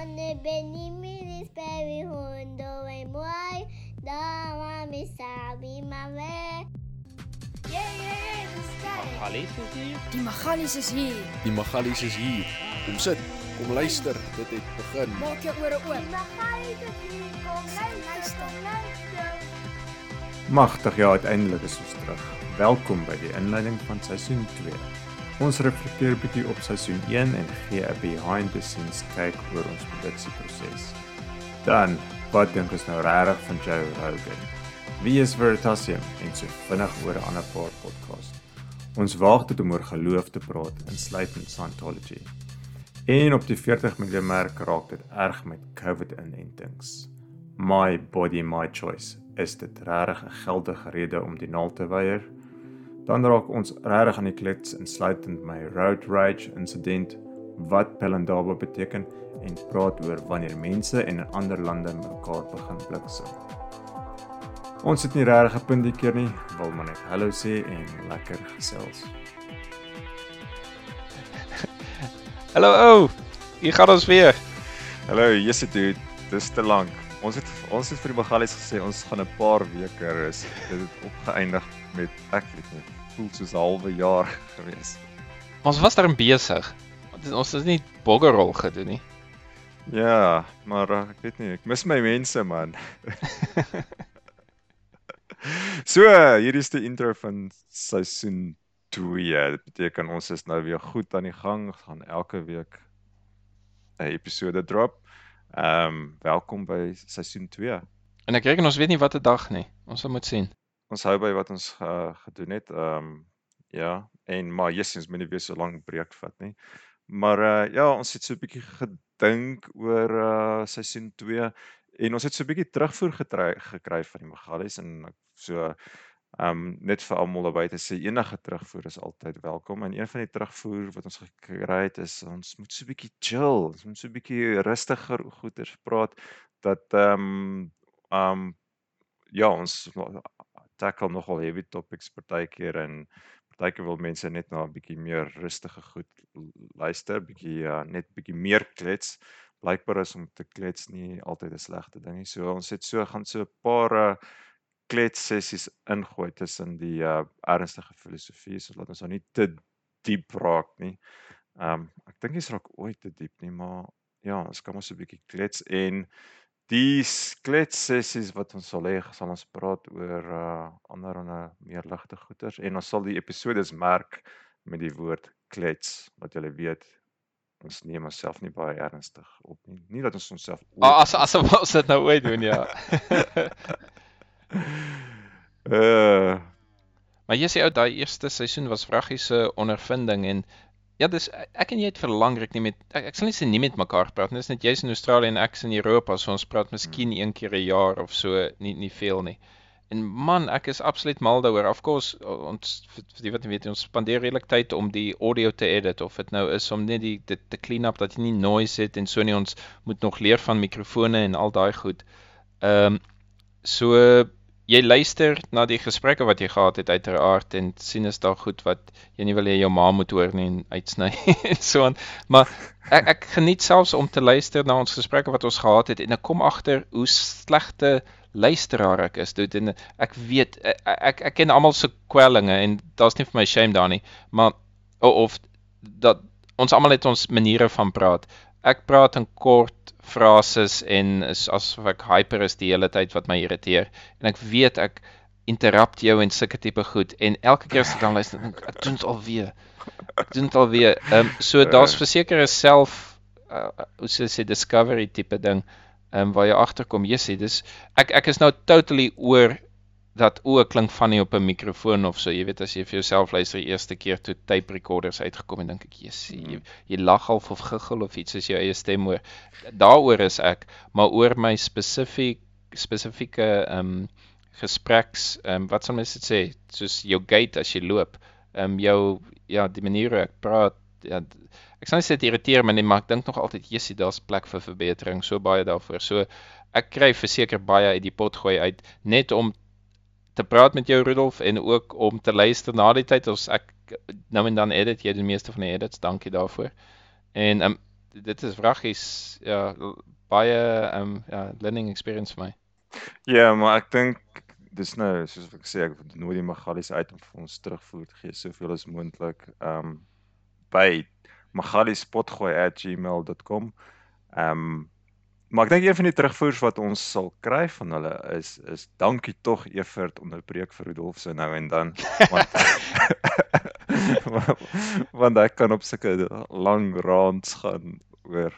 Onde beni mi speri hundo e muoi, dama mi sabi ma we. Yeah, yeah, yeah. Magalies is hier. Die Magalies is hier. Die Magalies is hier. Kom sit, kom luister. Dit het begin. Maak jou ore oop. Die Magalies is hier, kom luister, luister. Magtig ja, uiteindelik is ons terug. Welkom by die inleiding van seisoen 2. Ons reflekteer 'n bietjie op seisoen 1 en gee 'n behind the scenes kyk oor ons produksieproses. Dan, wat dink ons nou regtig van Joe Rogan? Wie is Veritasium en so vinnig oor 'n ander paar podcast. Ons waag dit om oor geloof te praat, insluitend Scientology. En op die 40 miljoen merk raak dit erg met COVID-inentings. My body my choice. Is dit regtig 'n geldige rede om die naal te weier? Dan raak ons regtig aan die klets insluitend my road rage insident, wat Pelindaba beteken en praat oor wanneer mense en in ander lande mekaar begin bliksem. Ons het nie regtig 'n punt die keer nie, wil maar net hallo sê en lekker gesels. Hallo ou. Hier gaan ons weer. Hallo, Jesse dude, dis te lank. Ons het ons het vir die Magalies gesê ons gaan 'n paar weke rus. Dit het opgeëindig met ek weet nie, voel soos 'n halwe jaar gewees. Ons was daar besig. Ons het nie boggerrol gedoen nie. Ja, maar uh, ek weet nie, ek mis my mense man. so, hier is die intro van seisoen 2. Dit beteken ons is nou weer goed aan die gang, gaan elke week 'n episode drop. Ehm um, welkom by seisoen 2. En ek reken ons weet nie wat 'n dag nie. Ons sal moet sien. Ons hou by wat ons uh, gedoen het. Ehm um, ja, en maar Jesus moet nie weer so lank breek vat nie. Maar uh, ja, ons het so 'n bietjie gedink oor uh seisoen 2 en ons het so 'n bietjie terugvoer getry, gekry van die Magalies en so ehm um, net vir almal daarby te sê enige terugvoer is altyd welkom. En een van die terugvoer wat ons gekry het is ons moet so 'n bietjie chill, ons moet so 'n bietjie rustiger goeters praat dat ehm um, ehm um, ja, ons tackle nogal heavy topics partykeer en partykeer wil mense net na 'n bietjie meer rustige goed luister, bietjie uh, net bietjie meer klets. Blykbaar is om te klets nie altyd 'n slegte ding nie. So ons het so gaan so 'n paar uh, klets sessies ingooi tussen die uh, ernstige filosofie sodat ons nou nie te diep raak nie. Ehm um, ek dink dit raak ooit te diep nie, maar ja, ons kan mos 'n bietjie klets en die klets sessies wat ons sal hê, sal ons praat oor uh ander en meer ligte goeters en ons sal die episodes merk met die woord klets, wat julle weet ons neem onsself nie baie ernstig op nie. Nie dat ons onsself Ah, as as ons dit nou ooit doen, ja. uh maar jy sê ou daai eerste seisoen was vraggiese ondervinding en ja, dis ek en jy het vir lankryk nie met ek, ek sal nie sê nie met mekaar praat nie. Dis net jy's in Australië en ek's in Europa, so ons praat miskien een keer 'n jaar of so, nie nie veel nie. En man, ek is absoluut mal daaroor. Of course, ons vir die wat nie weet, ons spandeer redelik tyd om die audio te edit of dit nou is om net die dit te clean up dat jy nie noise het en so nie. Ons moet nog leer van mikrofone en al daai goed. Ehm um, so jy luister na die gesprekke wat jy gehad het uiteraard en sien is daar goed wat jy nie wil hê jou ma moet hoor nie en uitsny en so aan. Maar ek ek geniet selfs om te luister na ons gesprekke wat ons gehad het en ek kom agter hoe slegte luisteraar ek is. Dude, en ek weet ek ek, ek ken almal se kwellinge en daar's nie vir my shame daar nie, maar o- of dat ons almal het ons maniere van praat. Ek praat in kort frases en is asof ek hyper is die hele tyd wat my irriteer en ek weet ek interrupt jou en sulke tipe goed en elke keer as ek dan luister dink ek doen dit alweer. Ek doen dit alweer. Ehm um, so daar's verseker 'n self uh, hoe sê sê discovery tipe ding ehm um, waar jy agterkom, Jessie, dis ek ek is nou totally oor dat o klink funny op 'n mikrofoon of so, jy weet as jy vir jouself luister die eerste keer toe tape recorders uitgekom en dink ek, Jessie, jy, jy lag half of giggel of iets as jou eie stem hoor. Daaroor is ek, maar oor my spesifiek spesifieke ehm um, gespreks ehm um, wat sal mens dit sê, soos jou gait as jy loop, ehm um, jou ja, die manier hoe ek praat, ja, ek sê dit irriteer my nie, maar ek dink nog altyd, Jessie, daar's plek vir verbetering, so baie daarvoor. So ek kry verseker baie uit die pot gooi uit net om te praat met jou Rudolf en ook om te luister na die tyd as ek nou en dan edit jy die meeste van die edits, dankie daarvoor. En um, dit is wraggies ja baie um, ja learning experience vir my. Ja, maar ek dink dis nou soos ek sê, ek wil nooit die Magalies uit om vir ons terugvoer te gee soveel as moontlik. Um, by magaliespotgooi@gmail.com. Um, maar ek dink een van die terugvoers wat ons sal kry van hulle is is dankie tog Evert onderbreek vir Rudolf se nou en dan want want ek kan op sulke lang rants gaan oor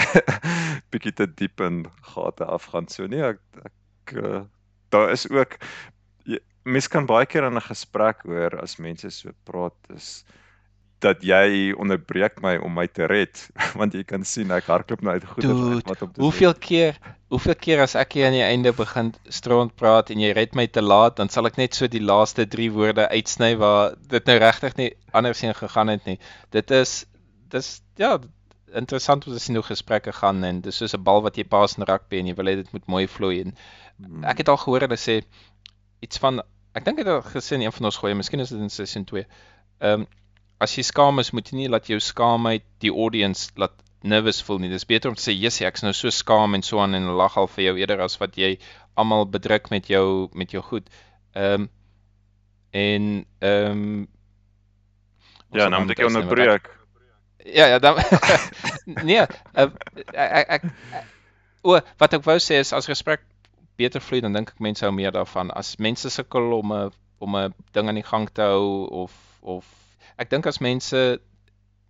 bietjie te diep in gate afgaan. So nee, ek ek uh, daar is ook jy- mens kan baie keer in 'n gesprek hoor as mense so praat is dat jy onderbreek my om my te red want jy kan sien ek hardloop nou uit goeie Dude, wat om te Hoeveel keer hoeveel keer as ek hier aan die einde begin stront praat en jy red my te laat, dan sal ek net so die laaste 3 woorde uitsny waar dit nou regtig nie andersins gegaan het nie. Dit is dis ja, interessant om te sien hoe gesprekke gaan en dis soos 'n bal wat jy pas in rugby en jy wil hê dit moet mooi vloei en Hmm. ek het al gehoor hulle sê iets van ek dink het al gesien een van ons goeie, miskien is dit in seisoen 2. Ehm um, as jy skaam is, moet jy nie laat jou skaamheid die audience laat nervous voel nie. Dis beter om te sê, "Jessie, ek's nou so skaam en so aan en lag al vir jou eerder as wat jy almal bedruk met jou met jou goed." Ehm um, en ehm um, Ja, nou moet ek jou onderbreek. Ja, ja, dan nee, uh, ek ek o, wat ek wou sê is as gesprek beter vloei dan dink ek mense hou meer daarvan. As mense sukkel om 'n om 'n ding aan die gang te hou of of ek dink as mense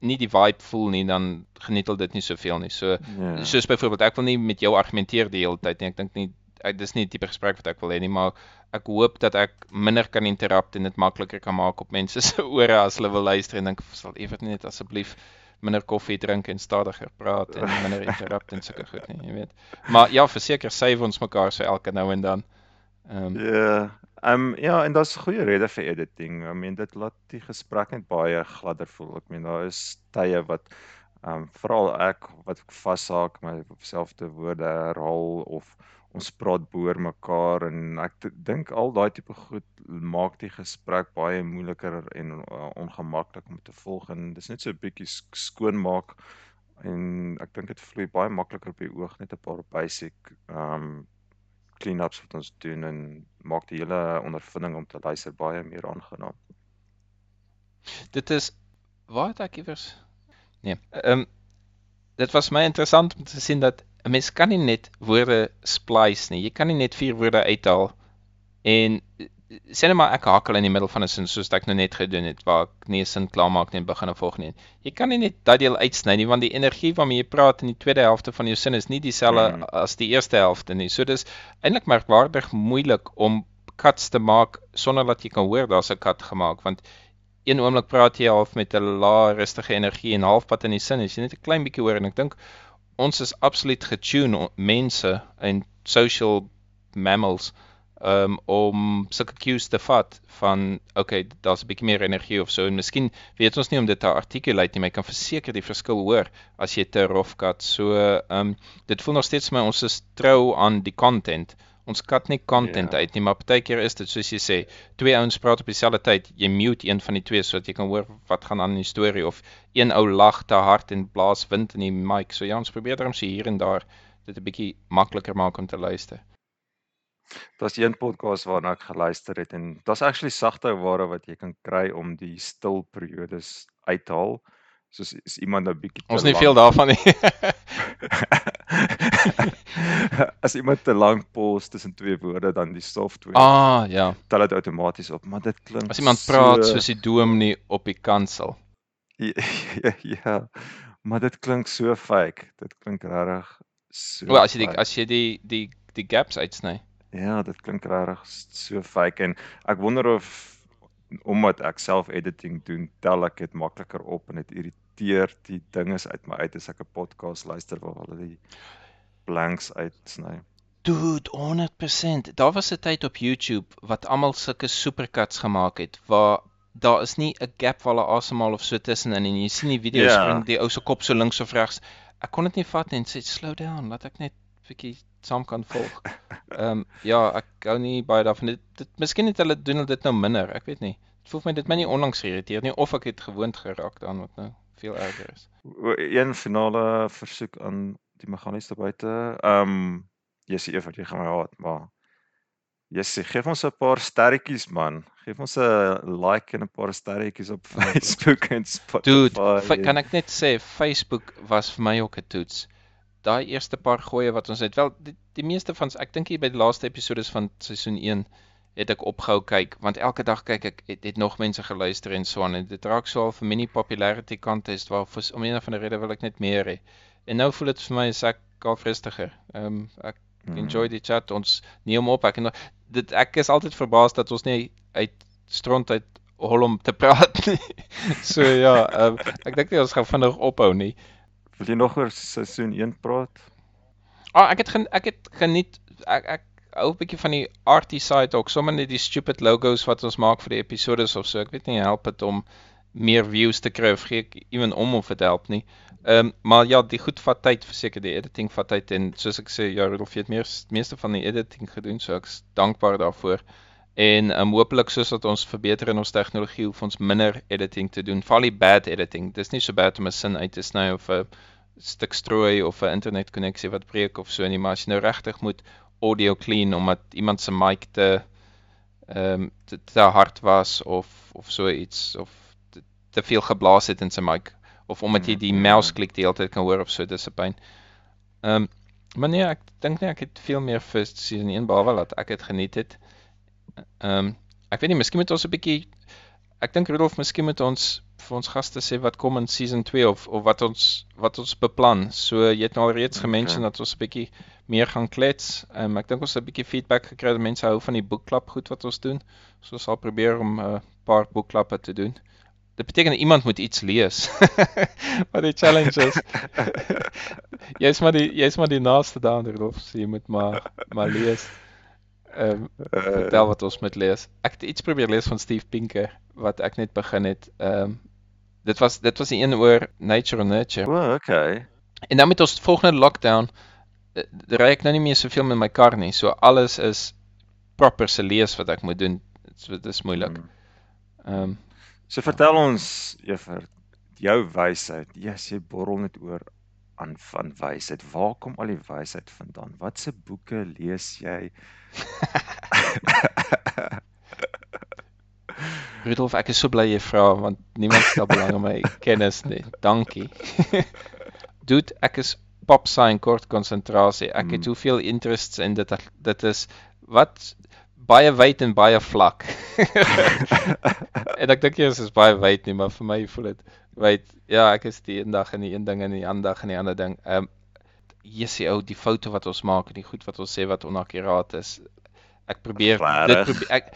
nie die vibe voel nie dan geniet hulle dit nie soveel nie. So Ja. soos byvoorbeeld ek wil nie met jou argumenteer die hele tyd nie. Ek dink nie ek dis nie die tipe gesprek wat ek wil hê nie, maar ek hoop dat ek minder kan interrupt en dit makliker kan maak op mense se ore as hulle wil luister en dink sal Evert net asseblief minder koffie drink en stadiger praat en minder interrupt en sulke goed nie, jy weet. Maar ja, verseker save ons mekaar so elke nou en dan. Ehm um, Ja. Ehm ja, en daar's goeie rede vir editing. I mean dit laat die gesprek net baie gladder voel. Ek meen daar is tye wat ehm um, veral ek wat vashaak my selfde woorde herhaal of ons praat boor mekaar en ek dink al daai tipe goed maak die gesprek baie moeiliker en uh, ongemaklik om te volg en dis net so 'n bietjie sk- skoonmaak en ek dink dit vloei baie makliker op die oog net 'n paar basic ehm um, clean-ups wat ons doen en maak die hele ondervinding om te luister baie meer aangenaam. dit is waar het ek iewers Nee. Ehm um, dit was my interessant om te sien dat 'n mens kan nie net woorde splice nie. Jy kan nie net vier woorde uithaal en sê net maar ek hakel in die middel van 'n sin soos ek nou net gedoen het waar ek nie 'n sin klaarmaak nie en begin 'n volgende een. Jy kan nie net daai deel uitsny nie want die energie waarmee jy praat in die tweede helfte van jou sin is nie dieselfde Mhm. as die eerste helfte nie. So dis eintlik merkwaardig moeilik om cuts te maak sonder dat jy kan hoor daar's 'n cut gemaak want een oomblik praat jy half met 'n lae rustige energie en halfpad in die sin is jy net 'n klein bietjie hoor en ek dink ons is absoluut getune mense en social mammals um, om sulke cues te vat van okay, daar's 'n bietjie meer energie of so en miskien weet ons nie om dit te articulate nie, maar jy kan verseker die verskil hoor as jy te rough cut. So ehm um, dit voel nog steeds vir my ons is trou aan die content. Ons kat nie content Ja. uit nie, maar partykeer is dit soos jy sê, twee ouens praat op dieselfde tyd, jy mute een van die twee sodat jy kan hoor wat gaan aan in die storie of een ou lag te hard en blaas wind in die mic. So ja, ons probeer daarom so hier en daar dit 'n bietjie makliker maak om te luister. Daar's een podcast waarna ek geluister het en daar's actually sagte ware wat jy kan kry om die stil periodes uit te haal. Soos is iemand 'n bietjie Ons nie lank- veel daarvan nie. As iemand te lank pause tussen twee woorde dan die software ah, ja. tel dit outomaties op, maar dit klink As iemand praat soos die dominee op die kansel. ja, ja, maar dit klink so fake. Dit klink regtig so O, as jy die as jy die die die gaps uitsny. Ja, dit klink regtig so fake en ek wonder of omdat ek self editing doen, tel ek dit makliker op en dit irriteer die dinges uit my uit as ek 'n podcast luister waar hulle die blanks uitsny. Dude, 100%. Daar was 'n tyd op YouTube wat almal sulke supercuts gemaak het waar daar is nie 'n gap waar hulle asemhaal of so tussenin en jy sien die video Ja. spring die ou se kop so links of regs. Ek kon dit nie vat nie en sê slow down, laat ek net bietjie saam kan volg. Ehm um, ja, ek hou nie baie daarvan. Dit, dit miskien het hulle doen hulle dit nou minder, ek weet nie. Dit voel my dit my nie onlangs geïrriteer nie of ek het gewoond geraak daaraan wat nou veel erger is. Een finale versoek aan die meganies daar buite. Ehm um, Jessie Evert, jy gaan my haat, maar Jessie, gee ons 'n paar sterretjies man. Geef ons 'n like en 'n paar sterretjies op Facebook en Dude, Spotify. fa- kan ek net sê Facebook was vir my ook 'n toets. Daai eerste paar gooie wat ons het, wel die, die meeste van ek dink hier by die laaste episodes van seisoen 1 het ek opgehou kyk want elke dag kyk ek het, het nog mense geluister en so aan en dit raak so al vir mini popularity contest waar vir om een of ander rede wil ek net meer hê. En nou voel dit vir my as ek al rustiger. Ehm um, ek Hmm. enjoy die chat. Ons neem hom op. Ek en dit ek is altyd verbaas dat ons nie uit stront uit hol om te praat nie. So ja, ehm ek dink nie ons gaan vinnig ophou nie. Wil jy nog oor seisoen 1 praat? Ah, ek het gen, ek het geniet ek ek hou 'n bietjie van die arty side ook, sommer net die stupid logos wat ons maak vir die episodes of so. Ek weet nie help dit om meer views te kry of gee ek ewen om of dit help nie. Ehm um, maar ja, die goed vat tyd, verseker die editing vat tyd en soos ek sê, ja, Rudolf het meer meeste van die editing gedoen, so ek's dankbaar daarvoor. En ehm um, hopelik soos wat ons verbeter in ons tegnologie, hoef ons minder editing te doen. Veral die bad editing. Dis nie so bad om 'n sin uit te sny of 'n stuk strooi of 'n internetkonneksie wat breek of so nie, maar as jy nou regtig moet audio clean omdat iemand se mic te ehm um, te, te hard was of of so iets of te, te veel geblaas het in sy mic of omdat jy die Mm, mouse mm. klik die hele tyd kan hoor of so, dis 'n pyn. Ehm um, maar nee, ek dink nie ek het veel meer vir season 1 behalwe dat ek dit geniet het. Ehm um, ek weet nie, miskien moet ons 'n bietjie ek dink Rudolf, miskien moet ons vir ons gaste sê wat kom in season 2 of of wat ons wat ons beplan. So jy het nou al reeds Okay. gemention dat ons 'n bietjie meer gaan klets. Um, ek dink ons het 'n bietjie feedback gekry dat mense hou van die boekklub goed wat ons doen. So ons sal probeer om 'n uh, paar boekklappe te doen. Dit beteken iemand moet iets lees. wat die challenge is. jy's maar die jy's maar die naaste daan Rudolf, so jy moet maar maar lees. Ehm um, vertel wat ons moet lees. Ek het iets probeer lees van Steve Pinker wat ek net begin het. Ehm um, dit was dit was die een oor nature or nurture. O, okay. En dan met ons volgende lockdown eh, ry ek nou nie meer soveel met my kar nie. So alles is proper se lees wat ek moet doen. So dit is moeilik. Hmm. Ehm um, So vertel ons Evert, jou wysheid. Jesus, jy borrel net oor aan van wysheid. Waar kom al die wysheid vandaan? Watse boeke lees jy? Rudolf, ek is so bly jy vra want niemand stel belang in my kennis nie. Dankie. Dude, ek is pop sign kort konsentrasie. Ek het Mm. hoeveel interests in dit dit is wat baie wyd en baie vlak. en ek dink eers is baie wyd nie, maar vir my voel dit wyd. Ja, ek is die een dag in die een ding en die ander dag in die ander ding. Ehm um, Jessie ou, die foto wat ons maak en die goed wat ons sê wat onakkuraat is. Ek probeer dit Regtig? probeer ek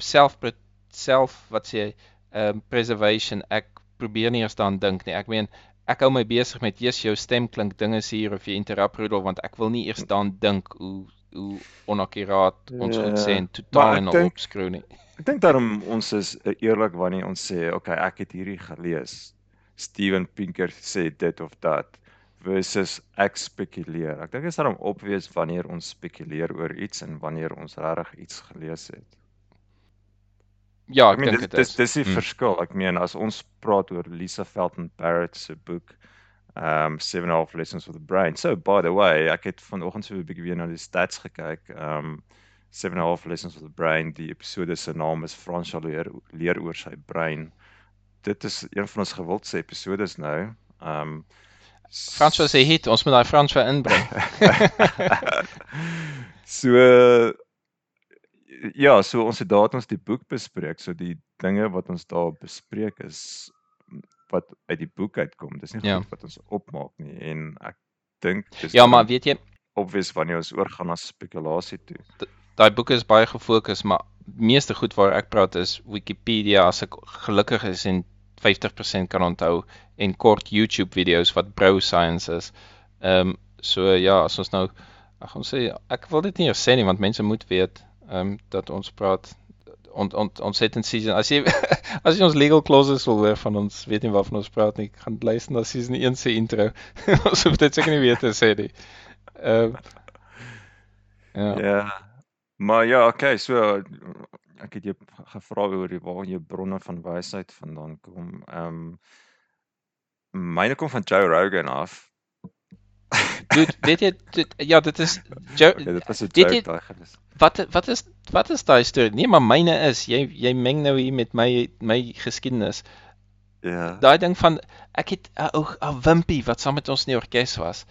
self self wat sê um, preservation ek probeer nie eers daaraan dink nie. Ek meen ek hou my besig met eers jou stem klink dinge hier of jy interrupt Rudolf want ek wil nie eers daaraan dink hoe hoe onakkuraat ons sê Ja, en totaal en opskreeu nie. Ek dink daarom ons is eh, eerlik wanneer ons sê, okay, ek het hierdie gelees. Steven Pinker sê dit of dat versus ek spekuleer. Ek dink dit is daarom obvious wanneer ons spekuleer oor iets en wanneer ons regtig iets gelees het. Ja, Ek ek dink dis dit dis is. dis die Mm. verskil. Ek meen as ons praat oor Lisa Felton Barrett se boek um Seven and a Half Lessons with the Brain. So by the way, ek het vanoggend so 'n bietjie weer na die stats gekyk. Um Seven and a Half Lessons with the Brain, die episode se naam is Frans leer leer oor sy brein. Dit is een van ons gewildste episodes nou. Um Frans was 'n hit, ons moet daai Frans weer inbring. so ja, so ons het daar het ons die boek bespreek. So die dinge wat ons daar bespreek is wat uit die boek uitkom. Dis nie Ja. goed wat ons opmaak nie en ek dink dis Ja, maar weet jy, obvious wanneer ons oorgaan na spekulasie toe. daai boek is baie gefokus, maar meeste goed waar ek praat is Wikipedia as ek gelukkig is en 50% kan onthou en kort YouTube video's wat bro science is. Ehm um, so ja, as ons nou ag ons sê ek wil dit nie eers sê nie want mense moet weet ehm um, dat ons praat on, on, in season as jy as jy ons legal clauses wil hoor van ons weet nie waarvan ons praat nie, gaan luister na season 1 se intro. ons hoef dit seker nie weer te sê nie. Ehm um, ja. Ja. Maar ja, okay, so ek het jou gevra oor die waar jou bronne van wysheid vandaan kom. Ehm um, Myne kom van Joe Rogan af. Dude, weet jy dit, ja, dit is Joe, Okay, dit was 'n Weet jy- joke daai gewees. wat wat is wat is daai storie? Nee, maar myne is jy jy meng nou hier met my my geskiedenis. Ja. Daai ding van ek het 'n ou 'n Wimpy wat saam met ons in die orkes was.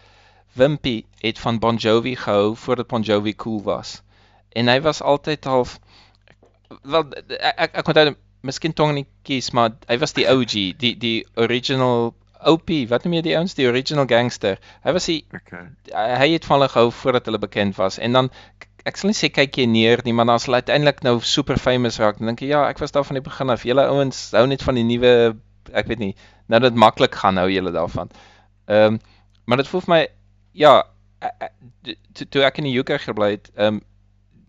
Wimpy het van Bon Jovi gehou voordat Bon Jovi cool was. En hy was altyd half wel ek ek, ek onthou miskien tong in die kies, maar hy was die OG, die die original OP, wat noem jy die ouens, die original gangster. Hy was die Okay. hy het van hulle gehou voordat hulle bekend was en dan ek sal nie sê kyk jy neer nie, maar dan as hulle uiteindelik nou super famous raak, dan dink jy ja, ek was daar van die begin af. Julle ouens hou net van die nuwe ek weet nie, nou dat maklik gaan hou julle daarvan. Ehm um, maar dit voel vir my ja, toe toe ek in die UK gebly het, ehm um,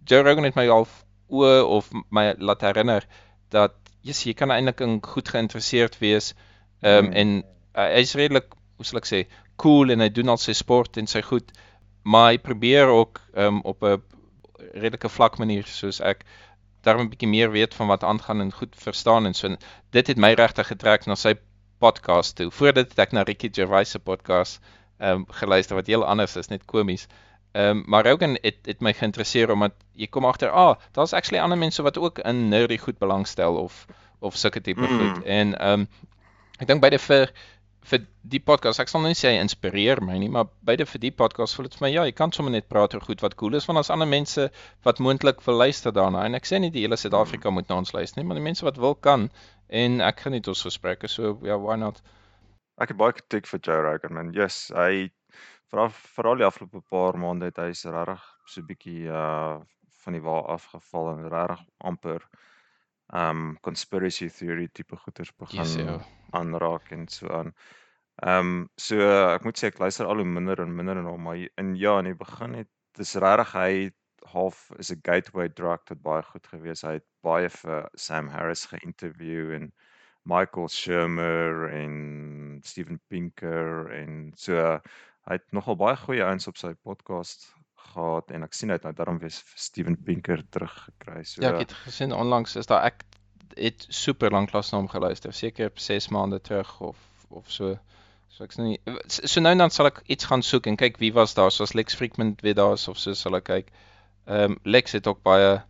Joe Rogan het my al o of my laat herinner dat yes, jy kan eintlik in goed geïnteresseerd wees ehm um, Mm. en uh, hy's redelik hoe sal ek sê cool en hy doen al sy sport en sy goed maar hy probeer ook um, op 'n redelike vlak manier soos ek daarom 'n bietjie meer weet van wat aangaan en goed verstaan en so en dit het my regtig getrek na sy podcast toe. Voor dit het ek na Ricky Gervais se podcast ehm um, geluister wat heel anders is, net komies. Ehm um, maar Rogan het het my geïnteresseer omdat jy kom agter, ah, daar's actually ander mense wat ook in nerdy goed belangstel of of sulke tipe Mm. goed. En ehm um, ek dink beide vir vir die podcast, ek sal nou nie sê hy inspireer my nie, maar beide vir die podcast voel dit vir my ja, jy kan sommer net praat oor goed wat cool is want daar's ander mense wat moontlik wil luister daarna en ek sê nie die hele Suid-Afrika moet na ons luister nie, maar die mense wat wil kan en ek geniet ons gesprekke, so ja, why not? Ek het baie kritiek vir Joe Rogan man. Yes, hy veral veral die afgelope paar maande het hy se regtig so 'n bietjie uh van die wa afgeval en regtig amper um conspiracy theory tipe goeters begin Yes, ja. aanraak en so aan. Ehm so uh, ek moet sê ek luister al hoe minder en minder na hom, maar in ja, in die begin het dis regtig hy half is 'n gateway drug tot baie goed gewees. Hy het baie vir Sam Harris geïnterview en Michael Shermer en Steven Pinker en so uh, hy het nogal baie goeie ouens op sy podcast gehad en ek sien het nou daarom weer Steven Pinker teruggekry. So Ja, ek het gesien onlangs is daar ek het super lank klas na hom geluister, seker 6 maande terug of of so. So ek's nou nie so nou dan sal ek iets gaan soek en kyk wie was daar, soos Lex Friedman weer daar is of so sal ek kyk. Ehm um, Lex het ook baie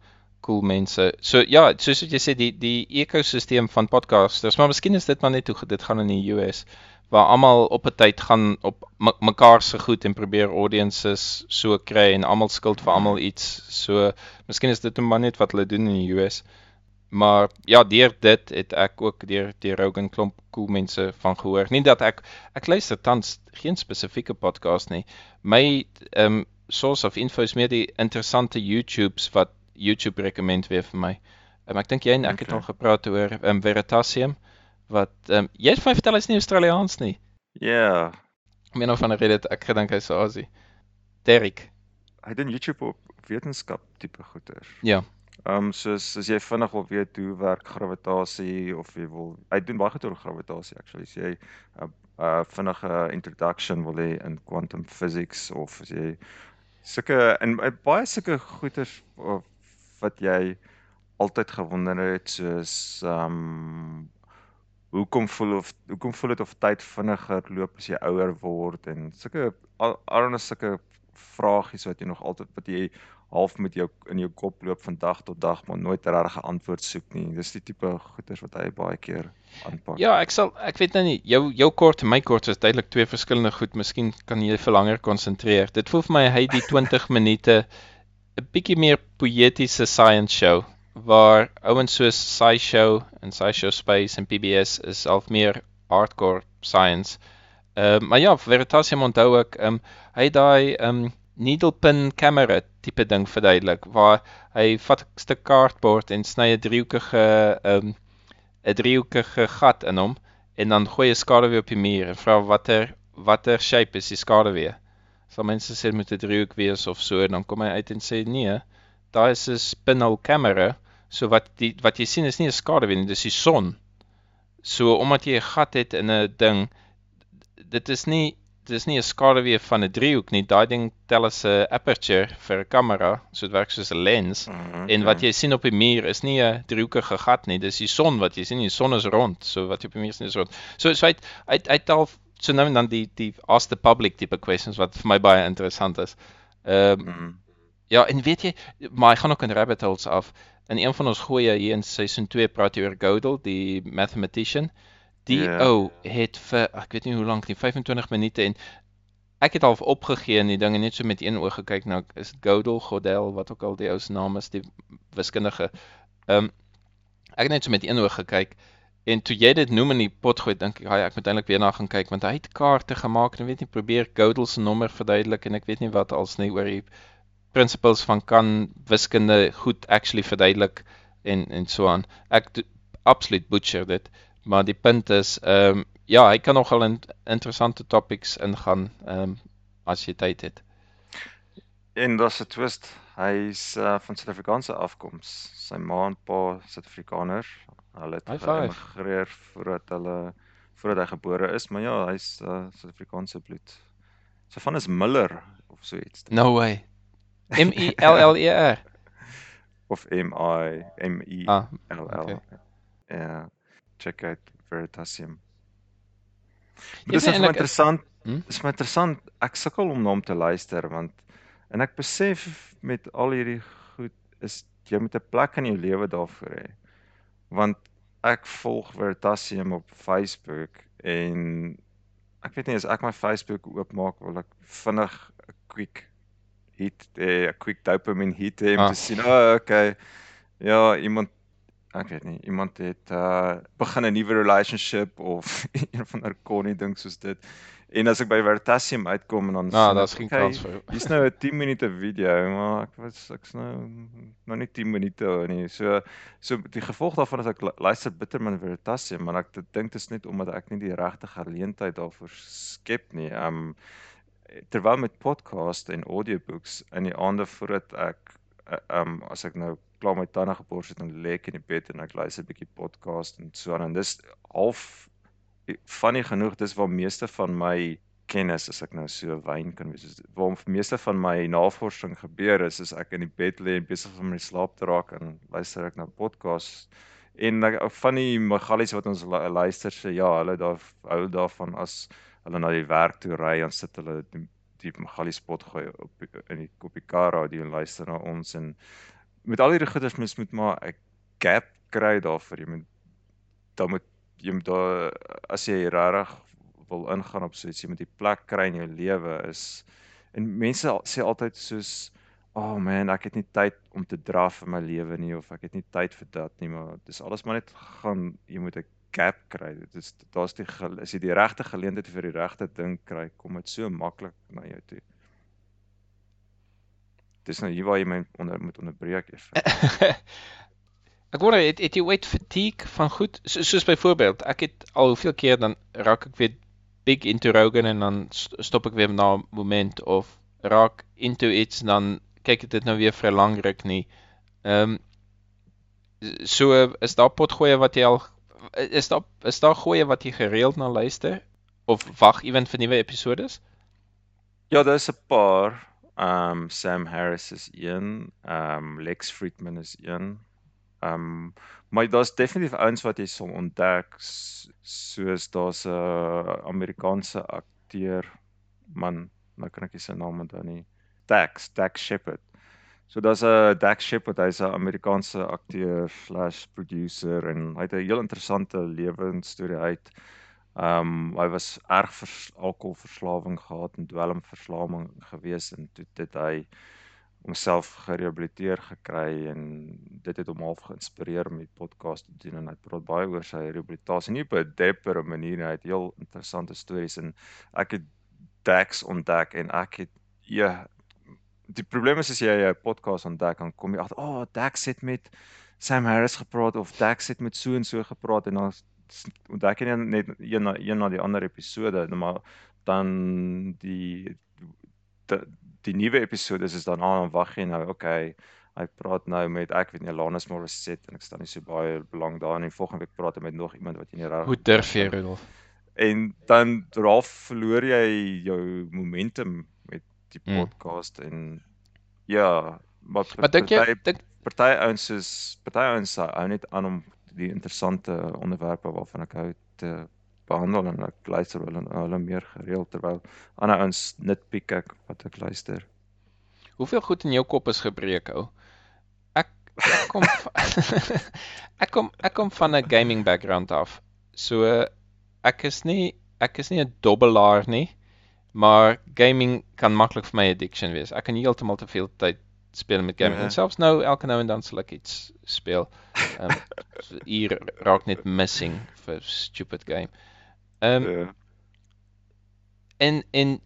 cool mense. So ja, soos wat jy sê die die ekosisteem van podcasters, maar miskien is dit maar net hoe dit gaan in die US waar almal op 'n tyd gaan op me- mekaar se goed en probeer audiences so kry en almal skuld vir almal iets. So miskien is dit maar net wat hulle doen in die US. Maar ja, deur dit het ek ook deur die Rogan klomp cool mense van gehoor. Nie dat ek ek luister tans geen spesifieke podcast nie. My ehm um, source of info is meer die interessante YouTubes wat YouTube recommend weer vir my. Um, ek dink jy en ek het Okay. al gepraat oor ehm um, Veritasium wat ehm um, jy het my vertel hy's nie Australiaans nie. ja, Om een of ander rede ek gedink hy's Aussie. Derek. hy doen YouTube op wetenskap tipe goeters. Ja. Ehm um, soos as jy vinnig wil weet hoe werk gravitasie of jy wil hy doen baie goed oor gravitasie actually. As jy 'n uh, uh, vinnige introduction wil hê in quantum physics of as jy sulke en uh, baie sulke goeters uh, wat jy altyd gewonder het soos ehm um, hoekom voel of hoekom voel dit of tyd vinniger loop as jy ouer word en sulke al- allerlei sulke vragies wat jy nog altyd wat jy half met jou in jou kop loop van dag tot dag maar nooit regtig 'n antwoord soek nie. Dis die tipe goeters wat hy baie keer aanpak. Ja, ek sal ek weet nou nie, jou jou kort en my kort is duidelik twee verskillende goed. Miskien kan jy vir langer konsentreer. Dit voel vir my hy die 20 minute 'n bietjie meer poëtiese science show waar ouens soos SciShow en SciShow Space en PBS is half meer hardcore science. Ehm uh, maar ja, Veritasium onthou ek ehm um, hy het daai ehm um, needle pin camera tipe ding verduidelik waar hy vat 'n stuk kaartbord en sny 'n driehoekige ehm um, 'n driehoekige gat in hom en dan gooi jy skaduwee op die muur en vra watter watter shape is die skaduwee. Sal mense sê moet 'n driehoek wees of so en dan kom hy uit en sê nee, daar is 'n spinal camera. So wat die wat jy sien is nie 'n skaduwee nie, dis die son. So omdat jy 'n gat het in 'n ding, dit is nie dis nie 'n skaduwee van 'n driehoek nie. Daai ding tel as 'n aperture vir 'n kamera, so dit werk soos 'n lens. Mhm, En wat jy sien op die muur is nie 'n driehoekige gat nie, dis die son wat jy sien, die son is rond, so wat jy op die muur sien is rond. So so het, hy het al so nou en dan die die ask the public tipe questions wat vir my baie interessant is. Ehm Mm. Ja, en weet jy, maar hy gaan ook in rabbit holes af. In een van ons goeie hier in seisoen 2 praat jy oor Gödel, die mathematician. Die Ja. ou het vir ek weet nie hoe lank nie, 25 minute en ek het half opgegee in die ding en net so met een oog gekyk nou is dit Gödel, Godel, wat ook al die ou se naam is, die wiskundige. Ehm um, ek het net so met een oog gekyk en toe jy dit noem in die pot gooi, dink ek, "Haai, ek moet eintlik weer na gaan kyk want hy het kaarte gemaak en weet nie probeer Gödel se nommer verduidelik en ek weet nie wat als nie oor die principles van kan wiskunde goed actually verduidelik en en so aan. Ek absoluut butcher dit, maar die punt is ehm um, ja, hy kan nogal in interessante topics ingaan ehm um, as jy tyd het. En daar's 'n twist. Hy's uh, van Suid-Afrikaanse afkoms. Sy ma en pa Suid-Afrikaners. Hulle het geëmigreer voordat hulle voordat hy gebore is, maar ja, hy's uh, Suid-Afrikaanse bloed. Sy van is Miller of so iets. No way. M E L L E R. Of M I M E Ah, L L. okay. Ja. Check uit Veritasium. Jy Dit is sê net vir my eintlik- interessant. Hm? Dit is my interessant. Ek sukkel om na hom te luister want en ek besef met al hierdie goed is jy moet 'n plek in jou lewe daarvoor hê. Want ek volg Veritasium op Facebook en ek weet nie as ek my Facebook oopmaak wil ek vinnig 'n quick hit 'n quick dopamine hit hê om Ah. te sien, "O, oh, okay. Ja, iemand ek weet nie, iemand het uh begin 'n nuwe relationship of een van haar konnie ding soos dit. En as ek by Veritasium uitkom en dan Nou, daar's geen okay, kans vir Hier's nou 'n 10 minute video, maar ek was ek's nou nou nie 10 minute ou nie. So so die gevolg daarvan is ek lu- luister bitter min Veritasium, maar ek dink dit is net omdat ek nie die regte geleentheid daarvoor skep nie. Um terwyl met podcast en audiobooks in die aande voordat ek uh, um as ek nou klaar my tande gebors het en lê ek in die bed en ek luister 'n bietjie podcast en so aan en dis half funny genoeg dis waar meeste van my kennis as ek nou so wyn kan wees is waar meeste van my navorsing gebeur is as ek in die bed lê en besig is om in die slaap te raak en luister ek na podcasts. En ek- van die magallies wat ons lu- luister sê ja hulle daar hou daarvan as hulle na die werk toe ry dan sit hulle die, die magallie spot gooi op in die op die kar radio en luister na ons en met al hierdie goeders mens moet maar 'n gap kry daarvoor. Jy moet dan moet jy moet daar as jy regtig wil ingaan op so iets jy moet die plek kry in jou lewe is en mense sê altyd soos oh man ek het nie tyd om te draf in my lewe nie of ek het nie tyd vir dat nie maar dis alles maar net gaan jy moet 'n gap kry. Dit is daar's die as jy die regte geleentheid vir die regte ding kry kom dit so maklik na jou toe. Dis nou hier waar jy my onder moet onderbreek eers Ek wonder het, het jy ooit fatigue van goed? So, soos byvoorbeeld ek het al hoeveel keer dan raak ek weer big into Rogan en dan st- stop ek weer na 'n moment of raak into iets dan kyk ek dit nou weer vir 'n lang ruk nie. Ehm so is daar potgoeie wat jy al is daar is daar goeie wat jy gereeld na luister of wag ewen vir nuwe episodes? Ja, daar's 'n paar. Um Sam Harris is een, um Lex Friedman is een. Um maar daar's definitief ouens wat jy sal ontdek soos daar's 'n Amerikaanse akteur man, nou kan ek nie sy naam onthou nie. Dax, Dax Shepard. So daar's 'n Dax Shepard, hy's 'n Amerikaanse akteur slash producer en hy het 'n heel interessante lewensstorie uit. Um hy was erg vers, alkoholverslawing gehad en dwelmverslawing gewees en toe dit hy homself gerehabiliteer gekry en dit het hom half geïnspireer om die podcast te doen en hy praat baie oor sy rehabilitasie nie op 'n dapper manier nie, hy het heel interessante stories en ek het Dax ontdek en ek het ja die probleem is as jy 'n podcast ontdek dan kom jy agter, "O, oh, Dax het met Sam Harris gepraat of Dax het met so en so gepraat" en dan ontdek jy net een na een na die ander episode, maar dan die die, die nuwe episode is dan aan dan wag jy nou, okay, hy praat nou met ek weet nie Alanis Morissette en ek staan nie so baie belang daarin nie. Volgende week praat hy met nog iemand wat jy nie reg Hoe durf jy Rudolf? en dan raaf verloor jy jou momentum die Mm. podcast en ja, maar Maar dink jy dink party ouens is party ouens hou net aan om die interessante onderwerpe waarvan ek hou te behandel en ek luister hulle hulle meer gereeld terwyl ander ouens nitpick ek wat ek luister. Hoeveel goed in jou kop is gebreek ou? Ek ek kom ek kom ek kom van 'n gaming background af. So ek is nie ek is nie 'n dobbelaar nie, maar gaming kan maklik vir my addiction wees. Ek kan heeltemal te veel tyd speel met gaming. Ja. En selfs nou elke nou en dan sal ek iets speel. Ehm um, hier raak net missing vir stupid game. Ehm um, Ja. en en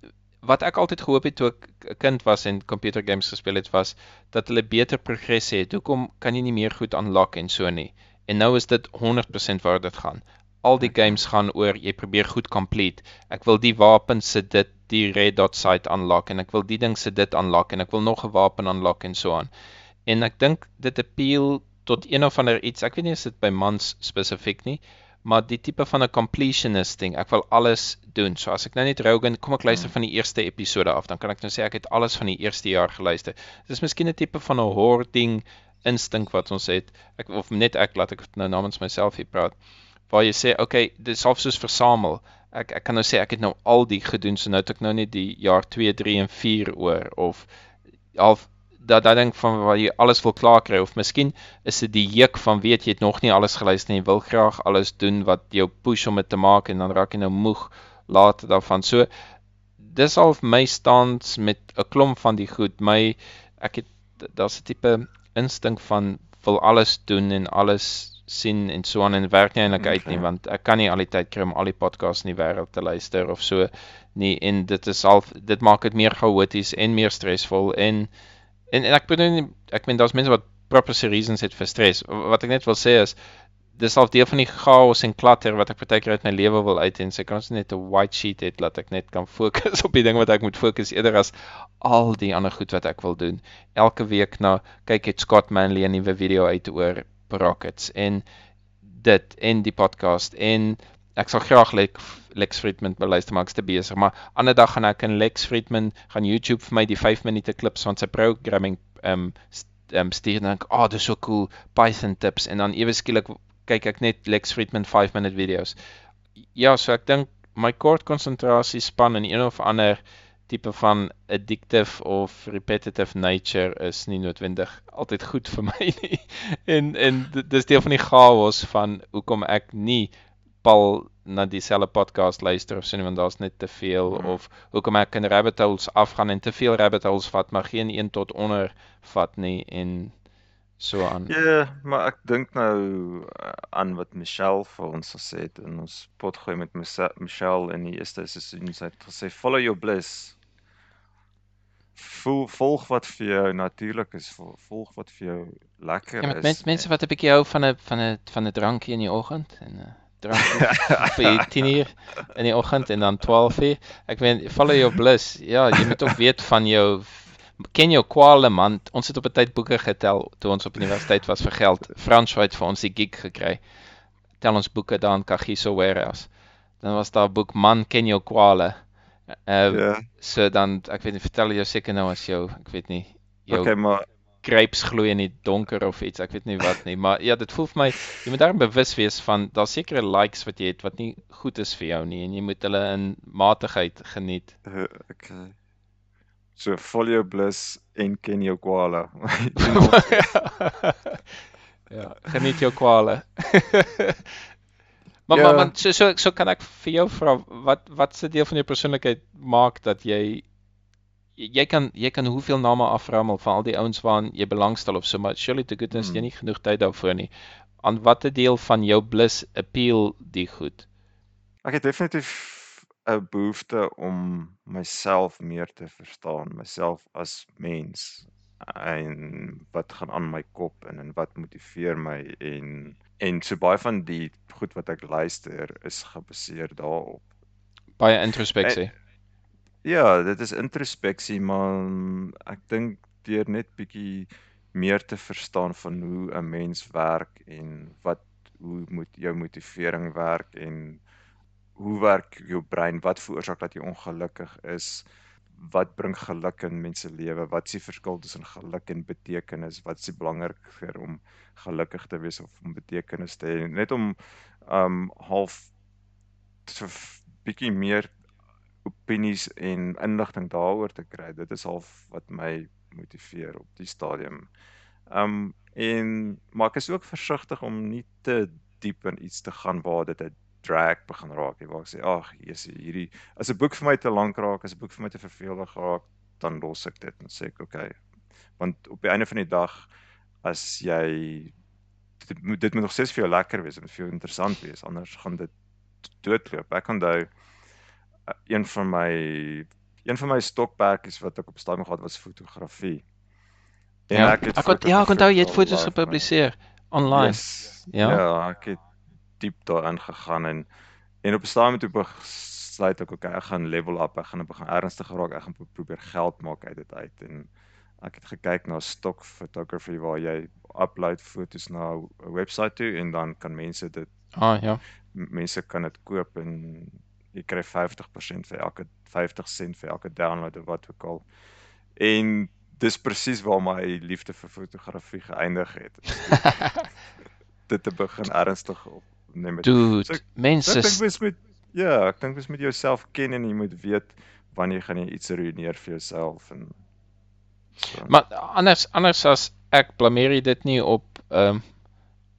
wat ek altyd gehoop het toe ek 'n kind was en computer games gespeel het was dat hulle beter progressie het. Hoekom kan jy nie meer goed unlock en so nie? En nou is dit 100% waar dit gaan. Al die games gaan oor jy probeer goed complete. Ek wil die wapen se dit die red dot sight unlock en ek wil die ding se dit unlock en ek wil nog 'n wapen unlock en so aan. En ek dink dit appeal tot een of ander iets. Ek weet nie of dit by mans spesifiek nie, maar die tipe van 'n completionist ding. Ek wil alles doen. So as ek nou net Rogan, kom ek luister van die eerste episode af, dan kan ek nou sê ek het alles van die eerste jaar geluister. Dis miskien 'n tipe van 'n hoarding instink wat ons het. Ek of net ek laat ek nou namens myself hier praat. Waar jy sê, okay, dis half soos versamel. Ek ek kan nou sê ek het nou al die gedoen, so nou het ek nou net die jaar 2, 3 en 4 oor of half dat daai ding van waar jy alles wil klaar kry of miskien is dit die juk van weet jy het nog nie alles geluister nie, jy wil graag alles doen wat jou push om dit te maak en dan raak jy nou moeg later daarvan. So dis al my stans met 'n klomp van die goed. My ek het daar's 'n tipe instink van wil alles doen en alles sien en so aan en werk nie eintlik uit nie Okay. want ek kan nie al die tyd kry om al die podcasts in die wêreld te luister of so nie en dit is al dit maak dit meer chaoties en meer stresvol en en, en ek bedoel ek meen daar's mense wat proper reasons het vir stres. Wat ek net wil sê is dis half deel van die chaos en klatter wat ek partykeer uit my lewe wil uit en sy kan ons net 'n white sheet het laat ek net kan fokus op die ding wat ek moet fokus eerder as al die ander goed wat ek wil doen. Elke week na kyk het Scott Manley 'n nuwe video uit oor Rockets en dit en die podcast en ek sal graag Lex, Lex Friedman beluister maar ek's te besig maar ander dag gaan ek in Lex Friedman gaan YouTube vir my die 5 minute klips van sy programming ehm um, um, stuur en dink ah oh, dis so cool Python tips en dan ewe skielik kyk ek net Lex Friedman 5 minute video's. Ja, so ek dink my kort konsentrasie span in een of ander tipe van addictive of repetitive nature is nie noodwendig altyd goed vir my nie. En en dis deel van die chaos van hoekom ek nie pal na dieselfde podcast luister of nie want daar's net te veel Mhm. of hoekom ek in rabbit holes afgaan en te veel rabbit holes vat maar geen een tot onder vat nie en so aan. Ja, maar ek dink nou uh, aan wat Michelle vir ons gesê het in ons potgooi met Michelle in die eerste seisoen. Sy het gesê follow your bliss. Voel volg wat vir jou natuurlik is, vol- volg wat vir jou lekker Ja, is. mense mense wat 'n bietjie hou van 'n van 'n van 'n drankie in die oggend en 'n drankie vir 10 uur in die oggend en dan 12 uur. Ek weet follow your bliss. Ja, jy moet ook weet van jou ken jou kwale man. Ons het op 'n tyd boeke getel toe ons op universiteit was vir geld. Frans het vir ons die gig gekry. Tel ons boeke daar in Kagiso Warehouse. Dan was daar 'n boek Man ken jou kwale. Uh Ja. so dan ek weet nie vertel jou seker nou as jou ek weet nie jou Okay, maar grapes gloei in die donker of iets, ek weet nie wat nie, maar ja, dit voel vir my jy moet daarin bewus wees van daar sekere likes wat jy het wat nie goed is vir jou nie en jy moet hulle in matigheid geniet. uh, okay. So follow your bliss en ken jou kwale. ja, geniet jou kwale. maar Ja. maar maar so so so kan ek vir jou vra wat wat se deel van jou persoonlikheid maak dat jy jy kan jy kan hoeveel name aframmel van al die ouens waaraan jy belangstel of so maar surely to goodness Hmm. jy nie genoeg tyd daarvoor nie. Aan watter deel van jou bliss appeal die goed? Ek het definitief 'n behoefte om myself meer te verstaan, myself as mens en wat gaan aan my kop en en wat motiveer my en en so baie van die goed wat ek luister is gebaseer daarop. Baie introspeksie. Ja, dit is introspeksie, maar ek dink deur net bietjie meer te verstaan van hoe 'n mens werk en wat hoe moet jou motivering werk en hoe werk jou brein? Wat veroorsaak dat jy ongelukkig is? Wat bring geluk in mense lewe? Wat is die verskil tussen geluk en betekenis? Wat is die belangriker om gelukkig te wees of om betekenis te hê? Net om um half so 'n bietjie meer opinies en inligting daaroor te kry. Dit is half wat my motiveer op die stadium. Um en maar ek is ook versigtig om nie te diep in iets te gaan waar dit 'n drag begin raak nie. Waar ek sê, "Ag, Jesus, hierdie as 'n boek vir my te lank raak, as 'n boek vir my te vervelig raak, dan los ek dit en sê ek, "Oké." Okay. Want op die einde van die dag as jy dit moet dit moet nog steeds vir jou lekker wees en vir jou interessant wees, anders gaan dit doodloop. Ek onthou uh, een van my een van my stokperdjies wat ek op stadium gehad was fotografie. En ja, ek het ek het, ja, ek onthou jy het foto's gepubliseer online. Yes, ja. Ja, ek het diep daarin gegaan en en op 'n stadium toe besluit ek okay, ek gaan level up, ek gaan begin ernstig raak, ek gaan probeer geld maak uit dit uit en ek het gekyk na stock photography waar jy upload foto's na 'n webwerf toe en dan kan mense dit ah ja, mense kan dit koop en jy kry 50% vir elke 50 sent vir elke download of wat ook al. En dis presies waar my liefde vir fotografie geëindig het. dit te begin ernstig op neem met dude, so, mense ek dink mens moet ja, ek dink mens moet jouself ken en jy moet weet wanneer gaan jy iets ruineer vir jouself en so. Maar anders anders as ek blameer dit nie op ehm um,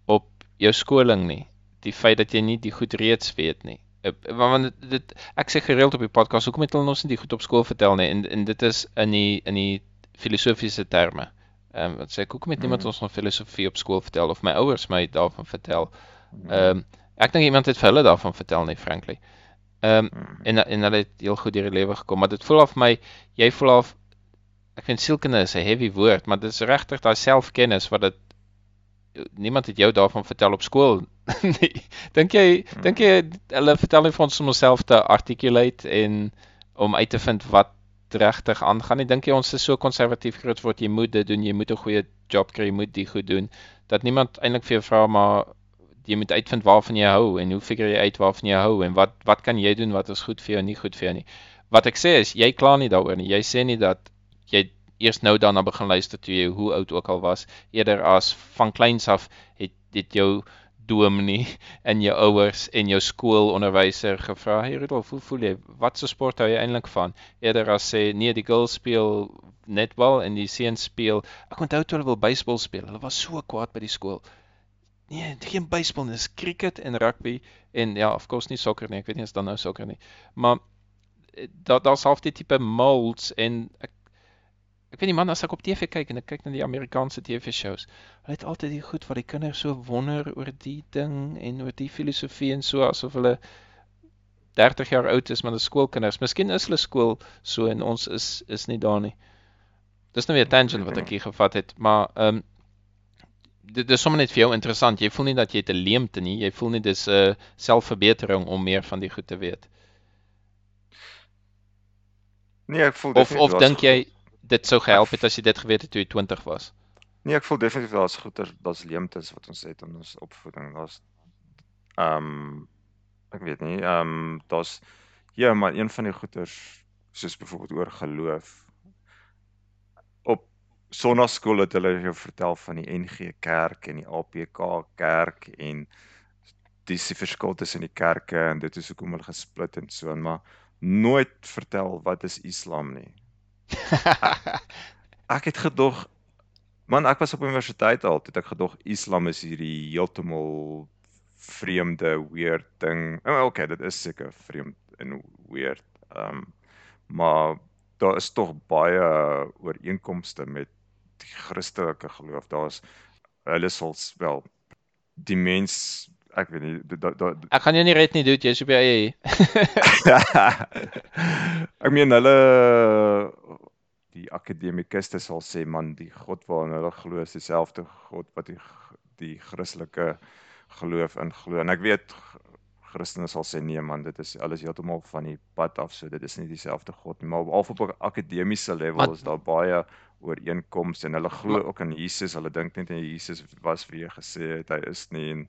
op jou skoling nie. Die feit dat jy nie die goed reeds weet nie. Uh, want dit, dit ek sê gereeld op die podcast hoekom het hulle ons nie die goed op skool vertel nie en en dit is in die in die filosofiese terme. Ehm um, wat sê ek hoekom het niemand mm. ons van filosofie op skool vertel of my ouers my daarvan vertel? Ehm um, ek dink iemand het vir hulle daarvan vertel nie frankly. Ehm um, en en hulle het heel goed deur die lewe gekom, maar dit voel of my jy voel of ek vind sielkunde is 'n heavy woord, maar dit is regtig daai selfkennis wat dit niemand het jou daarvan vertel op skool nie. Dink jy dink jy hulle vertel nie vir ons om onsself te articulate en om uit te vind wat regtig aangaan nie. Dink jy ons is so konservatief groot word jy moet dit doen, jy moet 'n goeie job kry, jy moet dit goed doen dat niemand eintlik vir jou vra maar jy moet uitvind waarvan jy hou en hoe figure jy uit waarvan jy hou en wat wat kan jy doen wat is goed vir jou en nie goed vir jou nie. Wat ek sê is jy kla nie daaroor nie. Jy sê nie dat jy eers nou daarna begin luister toe jy hoe oud ook al was eerder as van kleins af het dit jou dominee en jou ouers en jou skoolonderwyser gevra, "Hey Rudolf, hoe voel jy? Wat so sport hou jy eintlik van?" Eerder as sê, "Nee, die girls speel netbal en die seuns speel." Ek onthou toe hulle wil baseball speel. Hulle was so kwaad by die skool. Nee, geen baseball nie, dis cricket en rugby en ja, of course nie sokker nie. Ek weet nie as dan nou sokker nie. Maar eh, daar daar's half die tipe molds en ek ek weet nie man as ek op TV kyk en ek kyk na die Amerikaanse TV shows. Hulle het altyd die goed wat die kinders so wonder oor die ding en oor die filosofie en so asof hulle 30 jaar oud is, maar dis skoolkinders. Miskien is hulle skool so en ons is is nie daar nie. Dis nou weer tangent wat ek hier gevat het, maar ehm um, dit is sommer net vir jou interessant. Jy voel nie dat jy te leemte nie. Jy voel nie dis 'n uh, selfverbetering om meer van die goed te weet. Nee, ek voel Of of dink jy dit sou gehelp het as jy dit geweet het toe jy 20 was? Nee, ek voel definitief daar's goeie daar's leemtes wat ons het in ons opvoeding. Daar's ehm um, ek weet nie, ehm um, daar's ja, maar een van die goeters soos byvoorbeeld oor geloof sonnaskool het hulle jou vertel van die NG Kerk en die APK Kerk en dis die verskil tussen die kerke en dit is hoekom hulle gesplit en so en maar nooit vertel wat is Islam nie. ek het gedog man ek was op universiteit al het ek gedog Islam is hierdie heeltemal vreemde weird ding. Oh, okay, dit is seker vreemd en weird. Ehm um, maar daar is tog baie ooreenkomste met die Christelike geloof. Daar's hulle sal wel die mens ek weet nie da, da, Ek gaan jou nie red nie, dude, jy's op jou eie. ek meen hulle die akademikuste sal sê man, die God waarna hulle glo is dieselfde God wat die die Christelike geloof in glo. En ek weet Christene sal sê nee man, dit is alles heeltemal van die pad af, so dit is nie dieselfde God nie, maar al op 'n akademiese level is daar baie ooreenkomste en hulle glo ook in Jesus. Hulle dink net en Jesus was wie hy gesê het hy is nie en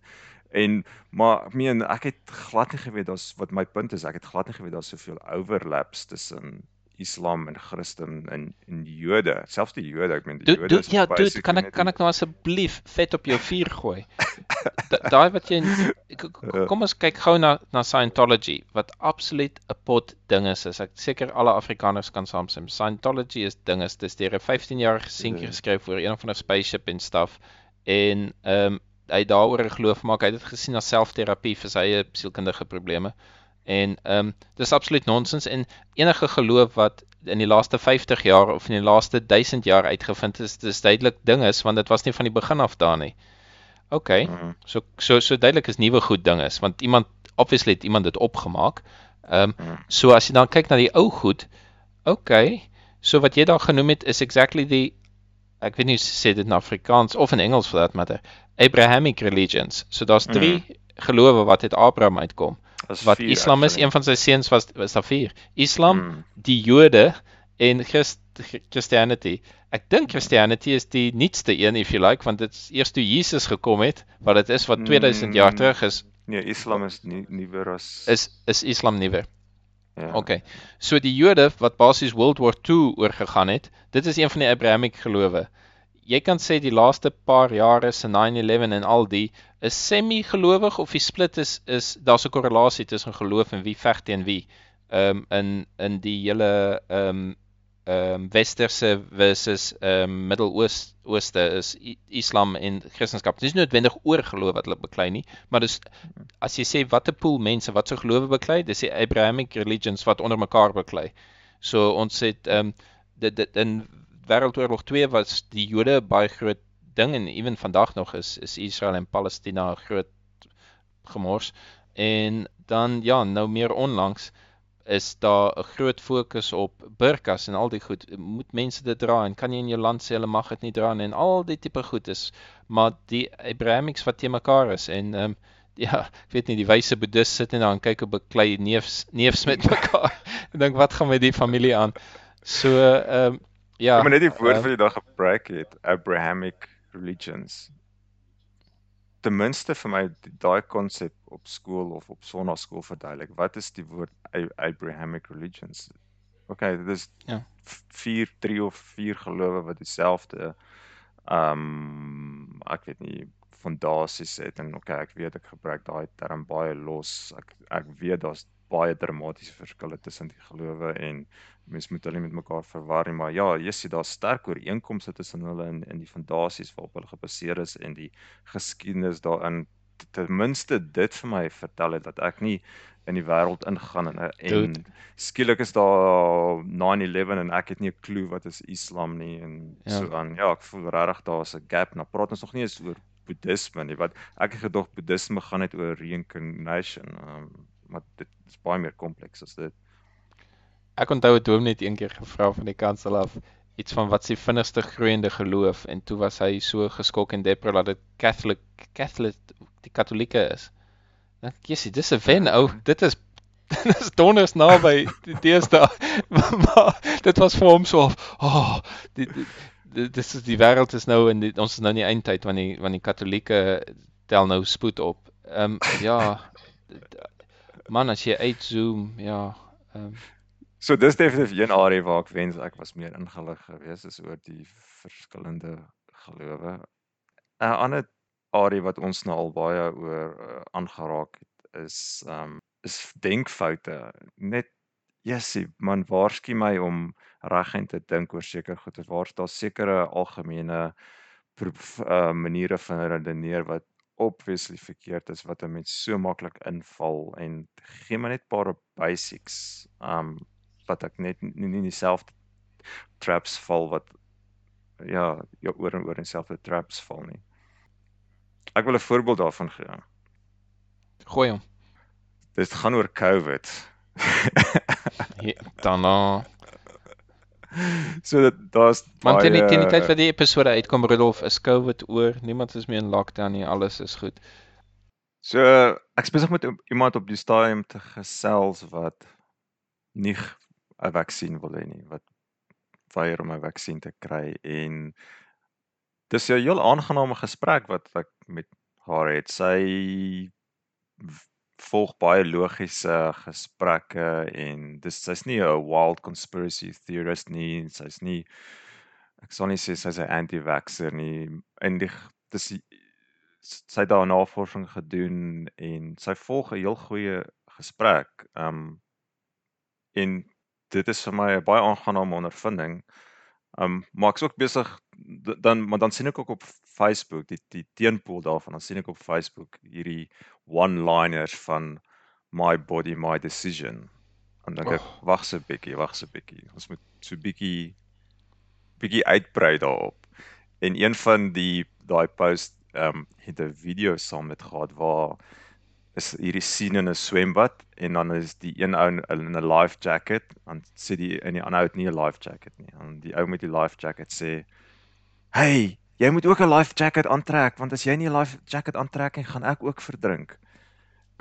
en maar ek meen ek het glad nie geweet daar's wat my punt is. Ek het glad nie geweet daar's soveel overlaps tussen Islam en Christen en en die Jode, selfs die Jode, ek meen die Jode doet is ja, doet kan ek kan ek nou asseblief vet op jou vuur gooi? Da- Daai wat jy Ja. kom ons kyk gou na na Scientology wat absoluut 'n pot dinges is. Ek seker alle Afrikaners kan saamstem. Scientology is dinges. Dis deur 'n 15-jarige seentjie Ja. geskryf oor een van 'n spaceship en stuff en ehm um, hy daaroor 'n geloof maak. Hy het dit gesien as selfterapie vir sy eie sielkundige probleme. En ehm um, dis absoluut nonsens en enige geloof wat in die laaste 50 jaar of in die laaste 1000 jaar uitgevind is, dis duidelik ding is want dit was nie van die begin af daar nie. OK. Mhm. So so so duidelik is nuwe goed ding is want iemand obviously het iemand dit opgemaak. Ehm um, Mhm. so as jy dan kyk na die ou goed, OK. So wat jy daar genoem het is exactly die ek weet nie hoe sê dit in Afrikaans of in Engels for that matter. Abrahamic religions. So daar's drie gelowe wat uit Abraham uitkom. As Wat vier, Islam is, een van sy seuns was was daar vier. Islam, Mm. die Jode en Christ, Christianity. Ek dink Christianity is die nuutste een if you like want dit is eers toe Jesus gekom het wat dit is wat 2000 jaar Mm. terug is Nee, Islam is nie nuwer as is is Islam nuwer. ja. OK. So die Jode wat basies World War II oorgegaan het, dit is een van die Abrahamic gelowe. Jy kan sê die laaste paar jare se 9/11 en al die is semi-gelowig of die split is is daar's 'n korrelasie tussen geloof en wie veg teen wie. Ehm um, in in die hele ehm um, ehm um, westerse versus ehm um, Midde-Ooste Ooste is Islam en Christendom. Dis nie noodwendig oor geloof wat hulle beklei nie, maar dis as jy sê watter pool mense wat se gelowe beklei, dis die Abrahamic religions wat onder mekaar beklei. So ons het ehm um, dit dit in Wêreldoorlog 2 was die Jode baie groot ding en ewen vandag nog is is Israel en Palestina 'n groot gemors. En dan ja, nou meer onlangs is daar 'n groot fokus op burkas en al die goed. Moet mense dit dra en kan jy in jou land sê hulle mag dit nie dra nie en al die tipe goed is maar die Abrahamics wat te mekaar is en ehm um, ja, ek weet nie die wyse boeddhis sit en dan kyk hoe beklei neefs neefs met mekaar. en dink wat gaan met die familie aan? So ehm um, ja. Ja, maar net die woord ehm, wat jy daar gebruik het, Abrahamic religions. Ten minste vir my die- daai konsep op skool of op sonnaarskool verduidelik. Wat is die woord Abrahamic religions? Okay, dit is Ja. v- vier, drie of vier gelowe wat dieselfde ehm um, ek weet nie fondasies het en okay, ek weet ek gebruik daai term baie los. Ek ek weet daar's baie dramatiese verskille tussen die gelowe en mens moet hulle met mekaar verwar nie, maar ja, jy sien daar's sterk ooreenkomste tussen hulle in in die fondasies waarop hulle gebaseer is en die geskiedenis daarin ten minste dit vir my vertel het dat ek nie in die wêreld ingaan en en Dude. skielik is daar 9/11 en ek het nie 'n klou wat is Islam nie en Ja. so aan. Ja, ek voel regtig daar's 'n gap. Nou praat ons nog nie eens oor boeddhisme nie. Wat ek het gedog boeddhisme gaan net oor reincarnation. Um, maar dit is baie meer kompleks as dit. Ek onthou het hom net een keer gevra van die kansel af iets van wat se vinnigste groeiende geloof en toe was hy so geskok en depre dat dit Catholic Catholic die Katolieke is. Dan ek sê dis 'n wen ou, dit is dit is donders naby die deesdae. maar dit was vir hom so of oh, die, die, die dis is die wêreld is nou in die, ons is nou in die eindtyd want die want die Katolieke tel nou spoed op. Ehm um, ja. Man as jy uitzoom, ja. Ehm um, So dis definitief een area waar ek wens ek was meer ingelig geweest is oor die verskillende gelowe. 'n Ander area wat ons nou al baie oor uh, aangeraak het is um, is denkfoute. Net jessie man waarsku my om reguit te dink oor seker goed. Waar's daar sekere algemene pro- uh, maniere van redeneer wat obviously verkeerd is wat 'n mens so maklik inval en gee my net 'n paar basics. Um wat ek net nie, nie dieselfde traps val wat ja, ja oor en oor in dieselfde traps val nie. Ek wil 'n voorbeeld daarvan gee. gooi hom. Dit gaan oor COVID. Ja, daarna so dit daar's Want teen die teen die baie- tyd wat die episode uitkom, Rudolf, is COVID oor. Niemand is meer in lockdown nie. Alles is goed. So ek besig met iemand op die stadium te gesels wat nie 'n vaksin wil hê nie, wat weier om 'n vaksin te kry en dis 'n heel aangename gesprek wat ek met haar het. Sy volg baie logiese gesprekke en dis sy's nie 'n wild conspiracy theorist nie, sy's nie ek sal nie sê sy's 'n anti-vaxxer nie. In die dis sy het daar navorsing gedoen en sy volg 'n heel goeie gesprek. Um en dit is vir my 'n baie aangename ondervinding. Um maar ek's ook besig dan maar dan sien ek ook op Facebook die die teenpool daarvan. Dan sien ek op Facebook hierdie one-liners van my body my decision. En dan dink ek Och. wag 'n bietjie, wag 'n bietjie. Ons moet so bietjie bietjie uitbrei daarop. En een van die daai post um het 'n video saam met gehad waar is hierdie scene in 'n swembad en dan is die een ou in 'n life jacket dan sê die in die ander ou het nie 'n life jacket nie. En die ou met die life jacket sê: "Hey, jy moet ook 'n life jacket aantrek want as jy nie 'n life jacket aantrek nie, gaan ek ook verdrink."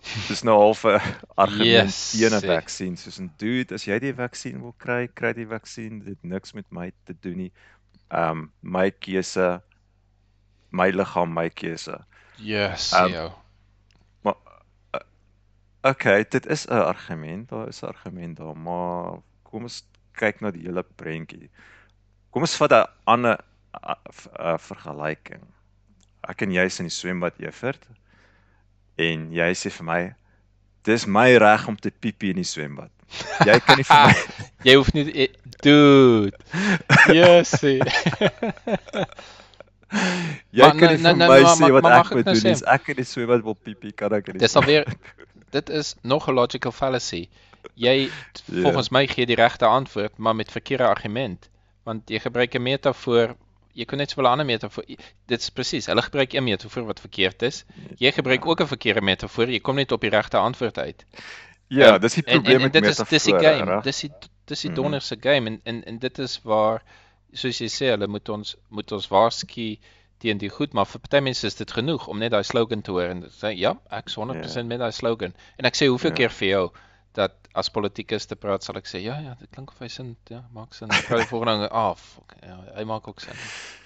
Dis nou half 'n argument Yes, teen 'n vaksin soos 'n dude, as jy die vaksin wil kry, kry die vaksin. Dit het niks met my te doen nie. Um my keuse, my liggaam, my keuse. Yes, Um, jou. Okay, dit is 'n argument, daar is 'n argument daar, maar kom ons kyk na die hele prentjie. Kom ons vat 'n ander a- 'n vergelyking. Ek en jy is in die swembad Evert en jy sê vir my dis my reg om te piepie in die swembad. Jy kan nie vir my Jy hoef nie dude. Yes. sê. jy Maar kan nou- nie vir nou- my nou- sê maar- wat maar ek moet nou doen nie. sê? As ek in die swembad wil piepie, kan ek in die Dis alweer dit is nog 'n logical fallacy. Jy Ja. volgens my gee die regte antwoord, maar met verkeerde argument. Want jy gebruik 'n metafoor, jy kan net so 'n ander metafoor. Dit is presies, hulle gebruik 'n metafoor wat verkeerd is. Jy gebruik ook 'n verkeerde metafoor, jy kom net op die regte antwoord uit. Ja, Ehm, dis die en, en, probleem en met dit is dis die game, reg? dis die dis die Mhm. donderse game en en en dit is waar soos jy sê, hulle moet ons moet ons waarsku teen die goed, maar vir party mense is dit genoeg om net daai slogan te hoor en sê ja, ek is 100% met daai slogan. En ek sê hoeveel Ja. keer vir jou dat as politikus te praat sal ek sê ja ja, dit klink of hy sin, ja, maak sin. Volgende ah, oh, fuck, ja, hy maak ook sin.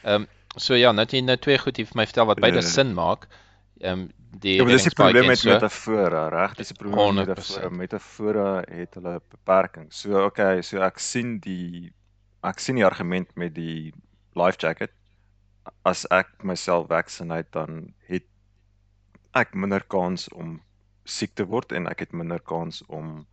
Ehm um, so ja, nou jy nou twee goed hier vir my vertel wat beide Ja. sin maak. Ehm um, die Ja, maar dis die probleem met so. metafore, reg? Dis die probleem met 100%. metafore. Metafore het hulle beperking. So okay, so ek sien die ek sien die argument met die life jacket. As ek myself vaccinate dan het ek minder kans om siek te word en ek het minder kans om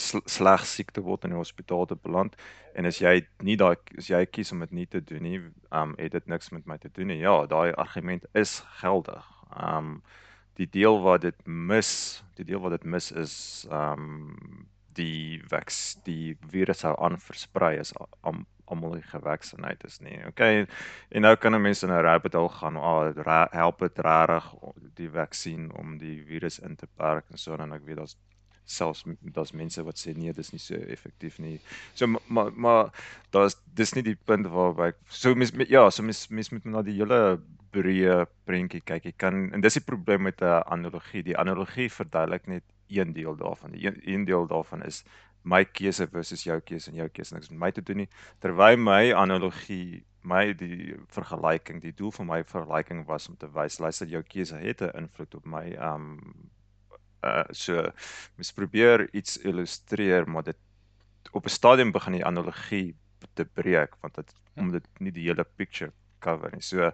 sl sleg siek te word in die hospitaal te beland. En as jy nie daai as jy kies om dit nie te doen nie, um het dit niks met my te doen nie. Ja, daai argument is geldig. Um die deel wat dit mis, die deel wat dit mis is um die vaks die virus sou aanversprei as am- almal nie gevaksinate is nie. Okay. En nou kan 'n mens in 'n rabbit hole gaan, ah, ra- help dit regtig die vaksin om die virus in te perk en so en ek weet daar's selfs daar's mense wat sê nee, dis nie so effektief nie. So ma- maar maar daar's dis nie die punt waarby so mens ja, so mens mens moet na die hele breë prentjie kyk. Jy kan en dis die probleem met 'n analogie. Die analogie verduidelik net een deel daarvan. Die een, een deel daarvan is my keuse versus jou keuse en jou keuse niks met my te doen nie. Terwyl my analogie, my die vergelyking, die doel van my vergelyking was om te wys luister jou keuse het 'n invloed op my um uh so mens probeer iets illustreer maar dit op 'n stadium begin die analogie te breek want dit om dit nie die hele picture cover nie. So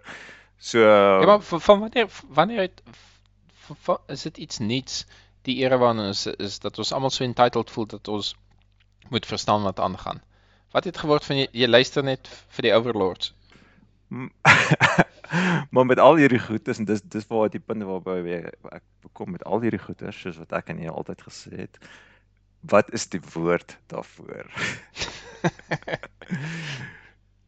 so Ja, maar van, van wanneer wanneer het v- v- is dit iets nuuts die era waarin ons is dat ons almal so entitled voel dat ons moet verstaan wat aangaan. Wat het geword van jy, jy luister net vir die overlords? Maar met al hierdie goedes en dis dis waar die punt waarby we- ek kom met al hierdie goeders soos wat ek en jy altyd gesê het. Wat is die woord daarvoor?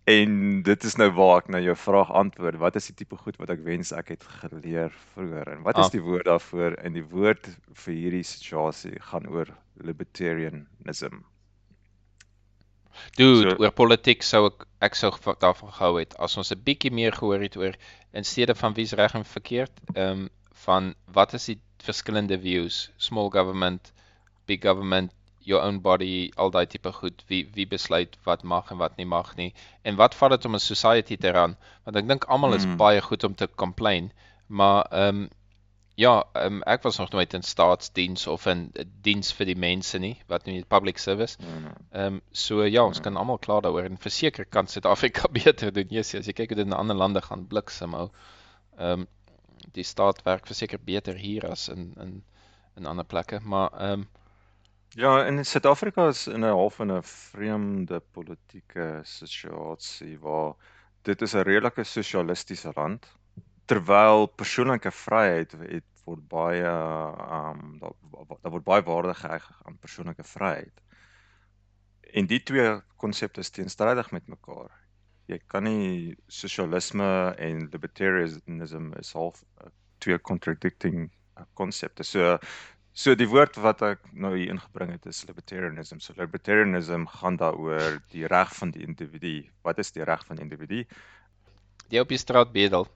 en dit is nou waar ek na jou vraag antwoord. Wat is die tipe goed wat ek wens ek het geleer vroeër? En wat Ah. is die woord daarvoor? En die woord vir hierdie situasie gaan oor libertarianism. Dude, So- oor politiek sou ek ek sou daarvan gehou het as ons 'n bietjie meer gehoor het oor in steede van wie's reg en verkeerd, ehm um, van wat is die verskillende views, small government, big government, your own body, al daai tipe goed, wie wie besluit wat mag en wat nie mag nie en wat vat dit om 'n society te ran? Want ek dink almal is Mm. baie goed om te complain, maar ehm um, Ja, um, ek was nog nooit in staatsdiens of in diens vir die mense nie, wat nie public service. Mm. Ehm um, so ja, ons kan almal klaar daaroor en verseker kan Suid-Afrika beter doen. Jesus, as jy kyk hoe dit in ander lande gaan bliksem hou. Ehm um, die staat werk verseker beter hier as in in in ander plekke, maar ehm um, Ja, in Suid-Afrika is in 'n half in 'n vreemde politieke situasie waar dit is 'n redelike sosialistiese land terwyl persoonlike vryheid het word baie um daar daar word baie waarde geheg aan persoonlike vryheid. En die twee konsepte is teenstrydig met mekaar. Jy kan nie sosialisme en libertarianism is half uh, twee contradicting konsepte. So So die woord wat ek nou hier ingebring het is libertarianism. So libertarianism gaan daaroor die reg van die individu. Wat is die reg van die individu? Jy op die straat bedel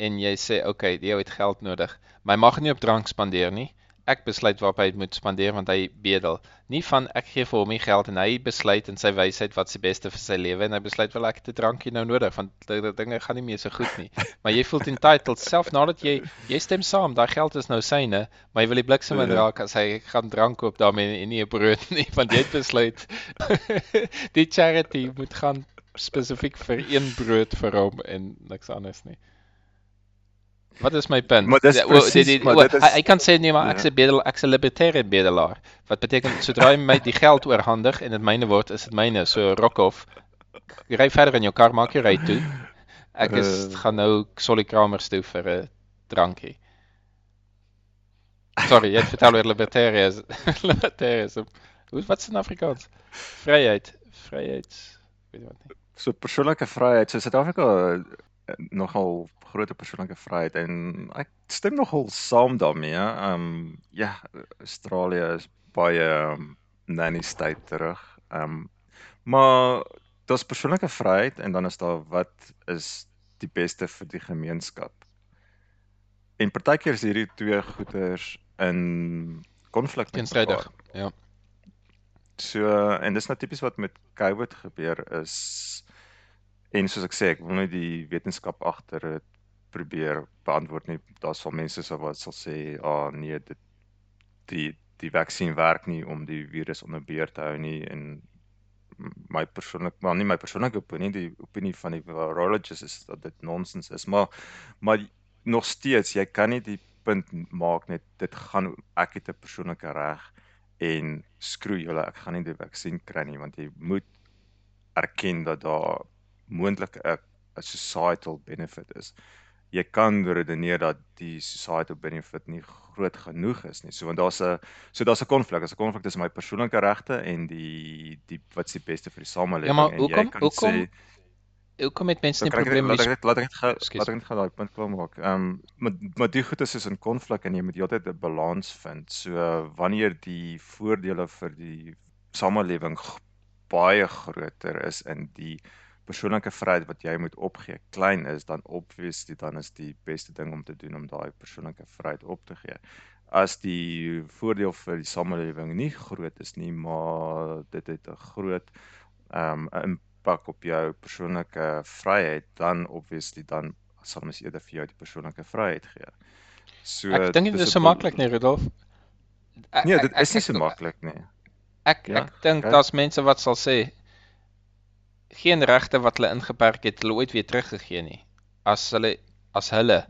en jy sê, "Oké, okay, jy het geld nodig, jy mag nie op drank spandeer nie." Ek besluit waarop hy moet spandeer want hy bedel. Nie van ek gee vir hom die geld en hy besluit in sy wysheid wat se beste vir sy lewe en hy besluit wel ek het 'n drankie nou nodig want die dinge gaan nie meer so goed nie. Maar jy voel entitled self nadat jy jy stem saam, daai geld is nou syne, maar jy wil die bliksem in ja. raak as hy gaan drank koop daarmee en nie 'n brood nie want jy het besluit die charity moet gaan spesifiek vir een brood vir hom en niks anders nie. Wat is my punt? Maar dis presies, die, die, maar dit is hy, hy kan sê nee, maar ek ja. sê bedel ek se libertarian bedelaar. Wat beteken sodra hy my die geld oorhandig en dit myne word, is dit myne. So rock off. Jy ry verder in jou kar, maak jy ry toe. Ek is uh, gaan nou Solly Kramers toe vir 'n drankie. Sorry, jy het vertel oor libertarians. libertarianism. Hoe wat is in Afrikaans? Vryheid. Vryheid. Weet jy wat nie. So persoonlike vryheid. So Suid-Afrika nogal groot persoonlike vryheid en ek stem nogal saam daarmee. Ehm um, ja, Australië is baie um, nanny state terug. Ehm um, maar daar's persoonlike vryheid en dan is daar wat is die beste vir die gemeenskap. En partykeer is hierdie twee goeters in konflik mekaar. Ja. So en dis nou tipies wat met COVID gebeur is en soos ek sê ek wil net die wetenskap agter dit probeer beantwoord nie. Daar sal mense sal wat sal sê, "Ag oh, nee, dit die die vaksin werk nie om die virus onder beheer te hou nie." En my persoonlik, maar nie my persoonlike opinie, die opinie van die virologists is dat dit nonsens is, maar maar nog steeds, jy kan nie die punt maak net dit gaan ek het 'n persoonlike reg en skroe julle, ek gaan nie die vaksin kry nie want jy moet erken dat daar moontlik 'n 'n societal benefit is jy kan redeneer dat die societal benefit nie groot genoeg is nie. So want daar's 'n so daar's 'n konflik, daar's 'n konflik tussen my persoonlike regte en die die wat's die beste vir die samelewing ja, maar, en hoekom, jy kan hoekom, sê Hoekom het mense nie probleme met Laat ek laat ek laat ek net gou daai punt klaar maak. Ehm um, maar maar die goed is is in konflik en jy moet heeltyd 'n balans vind. So uh, wanneer die voordele vir die samelewing baie groter is in die persoonlike vryheid wat jy moet opgee klein is dan obviously dan is die beste ding om te doen om daai persoonlike vryheid op te gee. As die voordeel vir die samelewing nie groot is nie, maar dit het 'n groot ehm um, impak op jou persoonlike vryheid, dan obviously dan sal mens eerder vir jou die persoonlike vryheid gee. So Ek dink dit is so maklik nie, Rudolf. Nee, dit is nie so maklik nie. Ek ja, ek dink daar's mense wat sal sê geen regte wat hulle ingeperk het hulle ooit weer teruggegee nie. As hulle as hulle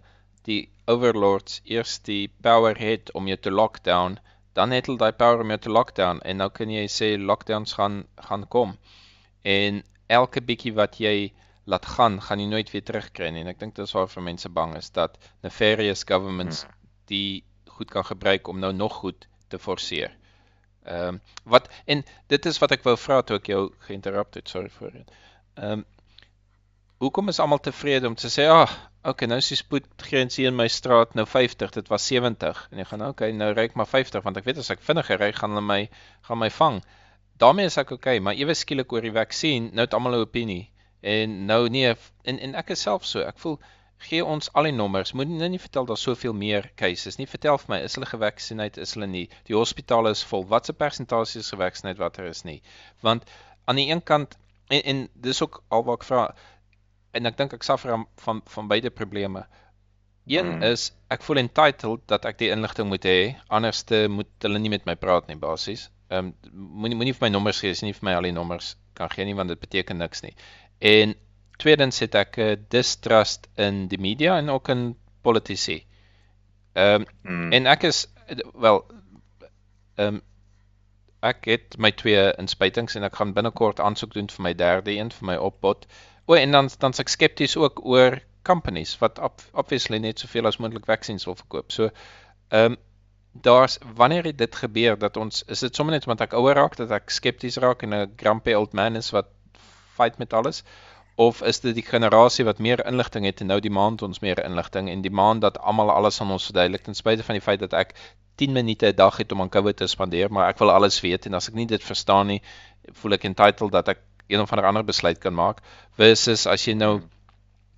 die overlords eers die power het om jou te lockdown, dan het hulle daai power om jou te lockdown en nou kan jy sê lockdowns gaan gaan kom. En elke bietjie wat jy laat gaan, gaan jy nooit weer terugkry nie. En ek dink dit is waarvoor mense bang is dat nefarious governments hmm. die goed kan gebruik om nou nog goed te forceer. Ehm um, wat en dit is wat ek wou vra toe ek jou geïnterrupteer, sorry vir dit. Ehm um, hoekom is almal tevrede om te sê, "Ag, oh, okay, nou is die spoedgrens hier in my straat nou 50, dit was 70." En jy gaan, "Okay, nou ry ek maar 50 want ek weet as ek vinniger ry, gaan hulle my gaan my vang." daarmee is ek okay, maar ewe skielik oor die vaksin, nou het almal 'n opinie. En nou nee, en en ek is self so. Ek voel gee ons al die nommers. Moet nou nie vertel daar's soveel meer cases nie. Vertel vir my, is hulle gevaksinereerd, is hulle nie? Die hospitale is vol. Watse persentasie is gevaksinereerd, watter is nie? Want aan die een kant en, en dis ook al wat ek vra en ek dink ek suffer van van beide probleme. Een Mm. is ek voel entitled dat ek die inligting moet hê, anderste moet hulle nie met my praat nie basies. Ehm um, moenie moenie vir my nommers gee, as jy nie vir my al die nommers kan gee nie want dit beteken niks nie. En tweedens het ek 'n distrust in die media en ook in politici. Ehm um, Mm. En ek is wel ehm um, ek het my twee inspuitings en ek gaan binnekort aansoek doen vir my derde een vir my opbod. O en dan dan's ek skepties ook oor companies wat obviously net soveel as moontlik vaksins wil verkoop. So ehm um, daar's wanneer dit gebeur dat ons is dit sommer net omdat ek ouer raak dat ek skepties raak en 'n grumpy old man is wat fight met alles of is dit die generasie wat meer inligting het en nou die maand ons meer inligting en die maand dat almal alles aan ons verduidelik ten spyte van die feit dat ek 10 minute 'n dag het om aan COVID te spandeer, maar ek wil alles weet en as ek nie dit verstaan nie, voel ek entitled dat ek een of ander ander besluit kan maak versus as jy nou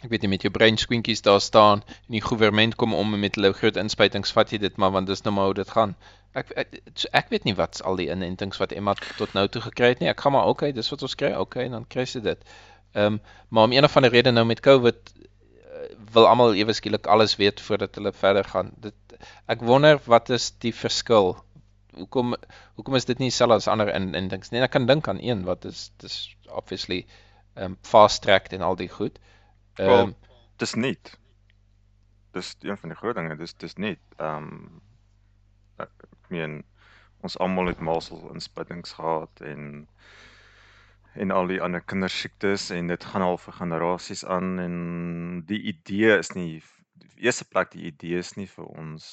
ek weet nie met jou brain squinkies daar staan en die regering kom om met hulle groot inspuitings vat jy dit maar want dis nou maar hoe dit gaan. Ek ek, so ek weet nie wat's al die inentings wat Emma tot nou toe gekry het nie. Ek gaan maar okay, dis wat ons kry. Okay, dan kry sy dit. Ehm um, maar om een of ander rede nou met COVID uh, wil almal ewe skielik alles weet voordat hulle verder gaan. Dit ek wonder wat is die verskil? Hoekom hoekom is dit nie dieselfde as ander inentings nie? En ek kan dink aan een wat is dis obviously ehm um, fast tracked en al die goed. Ehm um, dis nie. Dis een van die groot dinge, dis dis nie. Ehm um, ek meen ons almal het malsel inspuitings gehad en en al die ander kindersiektes en dit gaan al vir generasies aan en die idee is nie die eerste plek die idee is nie vir ons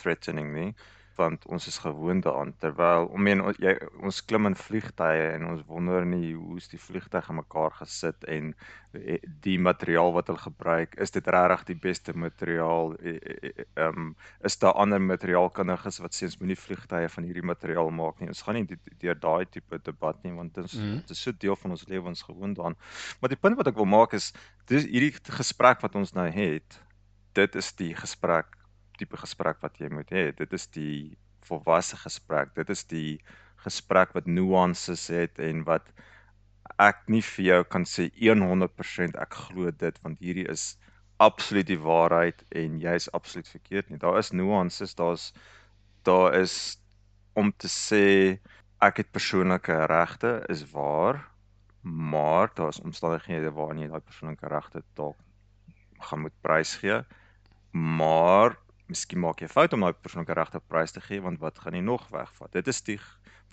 threatening nie want ons is gewoond daaraan. Terwyl om meen jy ons klim in vliegtye en ons wonder nie hoe is die vliegtyg in mekaar gesit en eh, die materiaal wat hulle gebruik is dit regtig die beste materiaal? Ehm um, is daar ander materiaalkundiges wat sê ons moenie vliegtye van hierdie materiaal maak nie? Ons gaan nie deur daai tipe debat nie want is, Mhm. dit is so deel van ons lewens gewoond daaraan. Maar die punt wat ek wil maak is dis hierdie gesprek wat ons nou het dit is die gesprek tipe gesprek wat jy moet hê. Dit is die volwasse gesprek. Dit is die gesprek wat nuances het en wat ek nie vir jou kan sê 100% ek glo dit want hierdie is absoluut die waarheid en jy is absoluut verkeerd nie. Daar is nuances, daar's daar is om te sê ek het persoonlike regte is waar, maar daar's omstandighede waarin jy daai persoonlike regte dalk gaan moet prys gee. Maar miskien maak jy fout om daai persoonlike regte prys te gee want wat gaan jy nog wegvat? Dit is die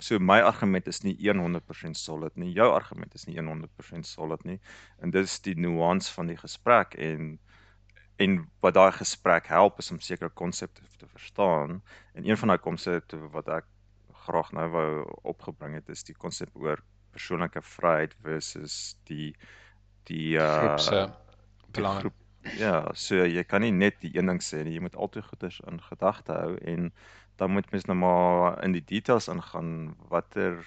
so my argument is nie 100% solid nie. Jou argument is nie 100% solid nie. En dit is die nuance van die gesprek en en wat daai gesprek help is om sekere konsepte te verstaan. En een van daai konsepte wat ek graag nou wou opgebring het is die konsep oor persoonlike vryheid versus die die uh die belange. groep Ja, so jy kan nie net die een ding sê nie. Jy moet altyd goeders in gedagte hou en dan moet mens nou maar in die details ingaan watter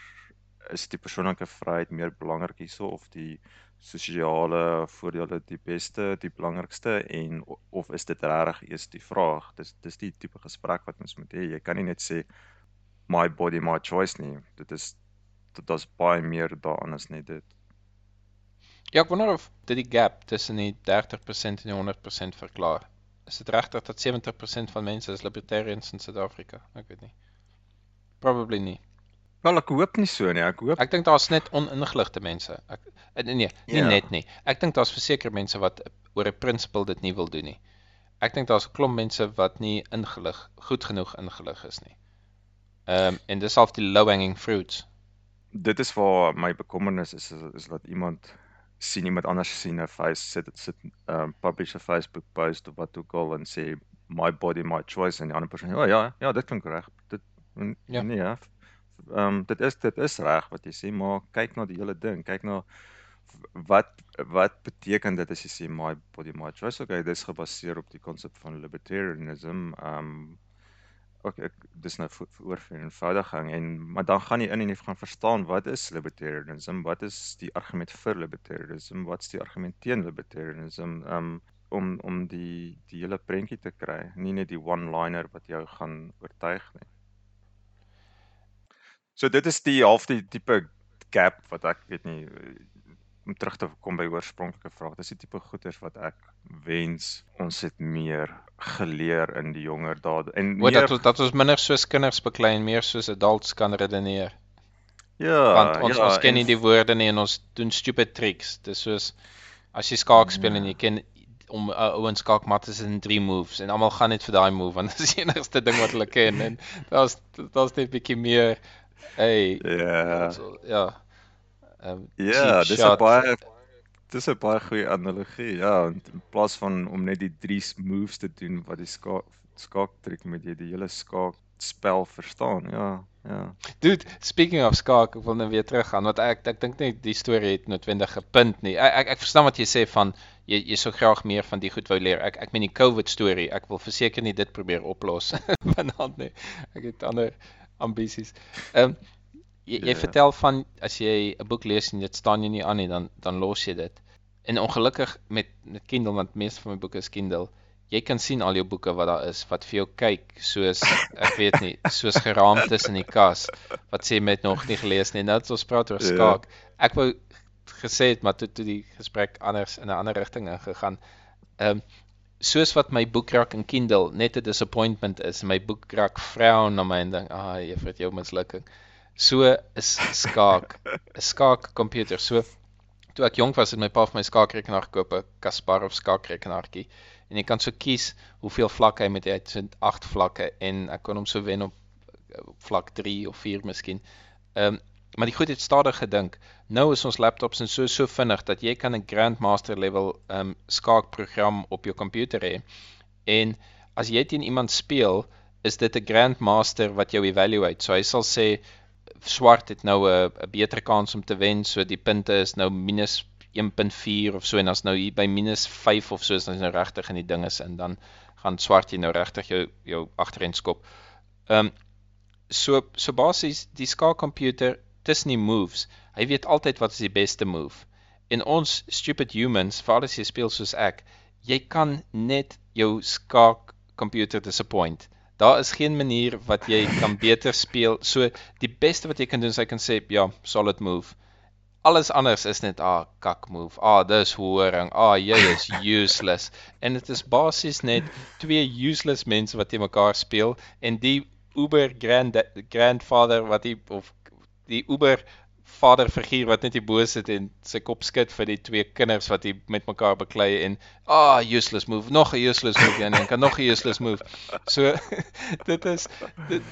is die persoonlike vryheid meer belangrik hierso of die sosiale voordele die beste, die belangrikste en of is dit regtig eers die vraag? Dis dis die tipe gesprek wat mens moet hê. Jy kan nie net sê my body my choice nie. Dit is dit is baie meer daaraan as net dit. Ja, ek wonder of dit die gap tussen die 30% en die 100% verklaar. Is dit regtig dat 70% van mense is libertarians in Suid-Afrika? Ek weet nie. Probably nie. Wel ek hoop nie so nie. Ek hoop Ek dink daar's net oningeligte mense. Ek nee, nee, nie Ja. net nie. Ek dink daar's verseker mense wat oor 'n principle dit nie wil doen nie. Ek dink daar's 'n klomp mense wat nie ingelig, goed genoeg ingelig is nie. Ehm um, en dis half die low hanging fruits. dit is waar my bekommernis is is, is dat iemand sien iemand anders sien 'n face sit sit um publish 'n Facebook post of wat ook al en sê my body my choice en die ander persoon ja ja ja dit klink reg dit n- Ja. nee ja ehm um, dit is dit is reg wat jy sê maar kyk na die hele ding kyk na wat wat beteken dit as jy sê my body my choice okay dis gebaseer op die konsep van libertarianism ehm um, ook ek dis nou oor vir eenvoudiging en maar dan gaan jy in en jy gaan verstaan wat is libertarianism, wat is die argument vir libertarianism, wat's die argument teen libertarianism, um om om die die hele prentjie te kry, nie net die one-liner wat jou gaan oortuig nie. So dit is die half die tipe gap wat ek weet nie om terug te kom by oorspronklike vraag. Dis die tipe goeters wat ek wens ons het meer geleer in die jonger dae en meer dat ons dat ons minder soos kinders beklei en meer soos adults kan redeneer. ja, Want ons ja, ons ken en nie die woorde nie en ons doen stupid tricks. Dis soos as jy skaak speel en Ja. jy ken om 'n uh, ou in skaakmat is in 3 moves en almal gaan net vir daai move want dis die enigste ding wat hulle ken en daar's daar's net 'n bietjie meer hey ja. so, ja. Ehm Ja, cheap dis 'n baie dis 'n baie goeie analogie. Ja, want in plaas van om net die drie moves te doen wat die skaak skaaktriek moet jy die hele skaakspel verstaan. Ja, ja. Dude, speaking of skaak, ek wil nou weer teruggaan want ek ek dink nie die storie het noodwendig 'n punt nie. Ek ek, ek verstaan wat jy sê van jy jy sou graag meer van die goed wou leer. Ek ek meen die COVID storie, ek wil verseker nie dit probeer oplos vanaand nie. Ek het ander ambisies. Ehm um, jy, jy Ja. vertel van as jy 'n boek lees en dit staan jy nie aan nie, dan dan los jy dit. En ongelukkig met met Kindle want meeste van my boeke is Kindle. Jy kan sien al jou boeke wat daar is wat vir jou kyk soos ek weet nie, soos geraamtes in die kas wat sê met nog nie gelees nie. Nou dat ons praat oor Ja. skaak. Ek wou gesê het maar toe toe die gesprek anders in 'n ander rigting ingegaan. Ehm um, soos wat my boekrak in Kindle net 'n disappointment is, my boekrak vrou na my en dink, "Ag, ah, het jou mislukking." So is skaak, 'n skaakkomputer. So toe ek jonk was, het my pa vir my skaakrekenaar gekoop, 'n Kasparov skaakrekenaartjie. En jy kan so kies hoeveel vlakke hy met hy het so 8 vlakke en ek kon hom so wen op op vlak 3 of 4 miskien. Ehm um, maar die goed het stadig gedink. Nou is ons laptops en so so vinnig dat jy kan 'n grandmaster level ehm um, skaakprogram op jou komputer hê. En as jy teen iemand speel, is dit 'n grandmaster wat jou evaluate. So hy sal sê swart het nou 'n 'n beter kans om te wen, so die punte is nou minus 1.4 of so en as nou hier by minus 5 of so is dan is nou regtig in die dinges in dan gaan swart jy nou regtig jou jou agterend skop. Ehm um, so so basies die skaakkomputer tussen die moves, hy weet altyd wat is die beste move. En ons stupid humans, veral as jy speel soos ek, jy kan net jou skaakkomputer disappoint. Daar is geen manier wat jy kan beter speel. So die beste wat jy kan doen is jy kan sê ja, solid move. Alles anders is net ah kak move. Ah dis horing. Ah jy is useless. en dit is basies net twee useless mense wat teen mekaar speel en die uber grand grandfather wat die of die uber vaderfiguur wat net hier bo sit en sy kop skud vir die twee kinders wat hier met mekaar beklei en ah useless move, nog 'n useless move en dan kan nog 'n useless move. So dit is dit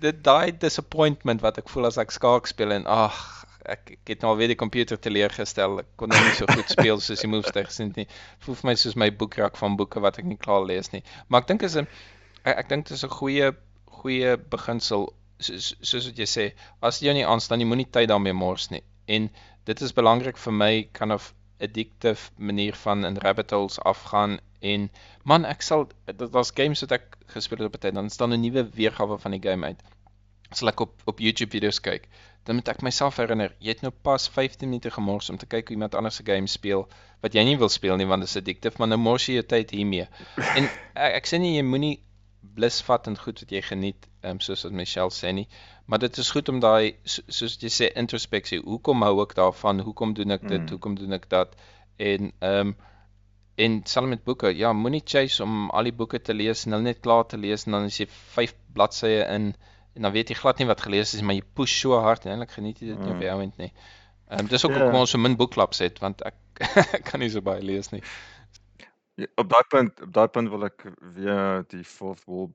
dit daai disappointment wat ek voel as ek skaak speel en ag ek, ek het nou weer die komputer teleurgestel. Ek kon nou nie so goed speel soos die moves reg sien nie. Voel vir my soos my boekrak van boeke wat ek nie klaar lees nie. Maar ek dink is 'n ek, ek dink dit is 'n goeie goeie beginsel soos soos wat jy sê, as jy nie aanstaan nie, moenie tyd daarmee mors nie. En dit is belangrik vir my kind of addictive manier van in rabbit holes afgaan en man, ek sal dit was games wat ek gespeel het op 'n tyd, dan staan 'n nuwe weergawe van die game uit. Sal ek op op YouTube video's kyk, dan moet ek myself herinner, jy het nou pas 15 minute gemors om te kyk hoe iemand anders se game speel wat jy nie wil speel nie want dit is addictive, maar nou mors jy jou tyd hiermee. En ek, ek sê nie jy moenie blus vat en goed wat jy geniet, um, soos wat Michelle sê nie, maar dit is goed om daai so, soos jy sê introspeksie, hoekom hou ek daarvan? Hoekom doen ek dit? Mm. Hoekom doen ek dat? En ehm um, en selfs met boeke, ja, moenie chase om al die boeke te lees en hulle net klaar te lees en dan as jy 5 bladsye in en dan weet jy glad nie wat gelees is, maar jy push so hard en eintlik geniet jy dit nie op Mm. die ouend nie. Ehm um, dis ook Ja. hoekom ons so min boekklubs het want ek kan nie so baie lees nie. Ja, op daai punt op daai punt wil ek weer die fourth wall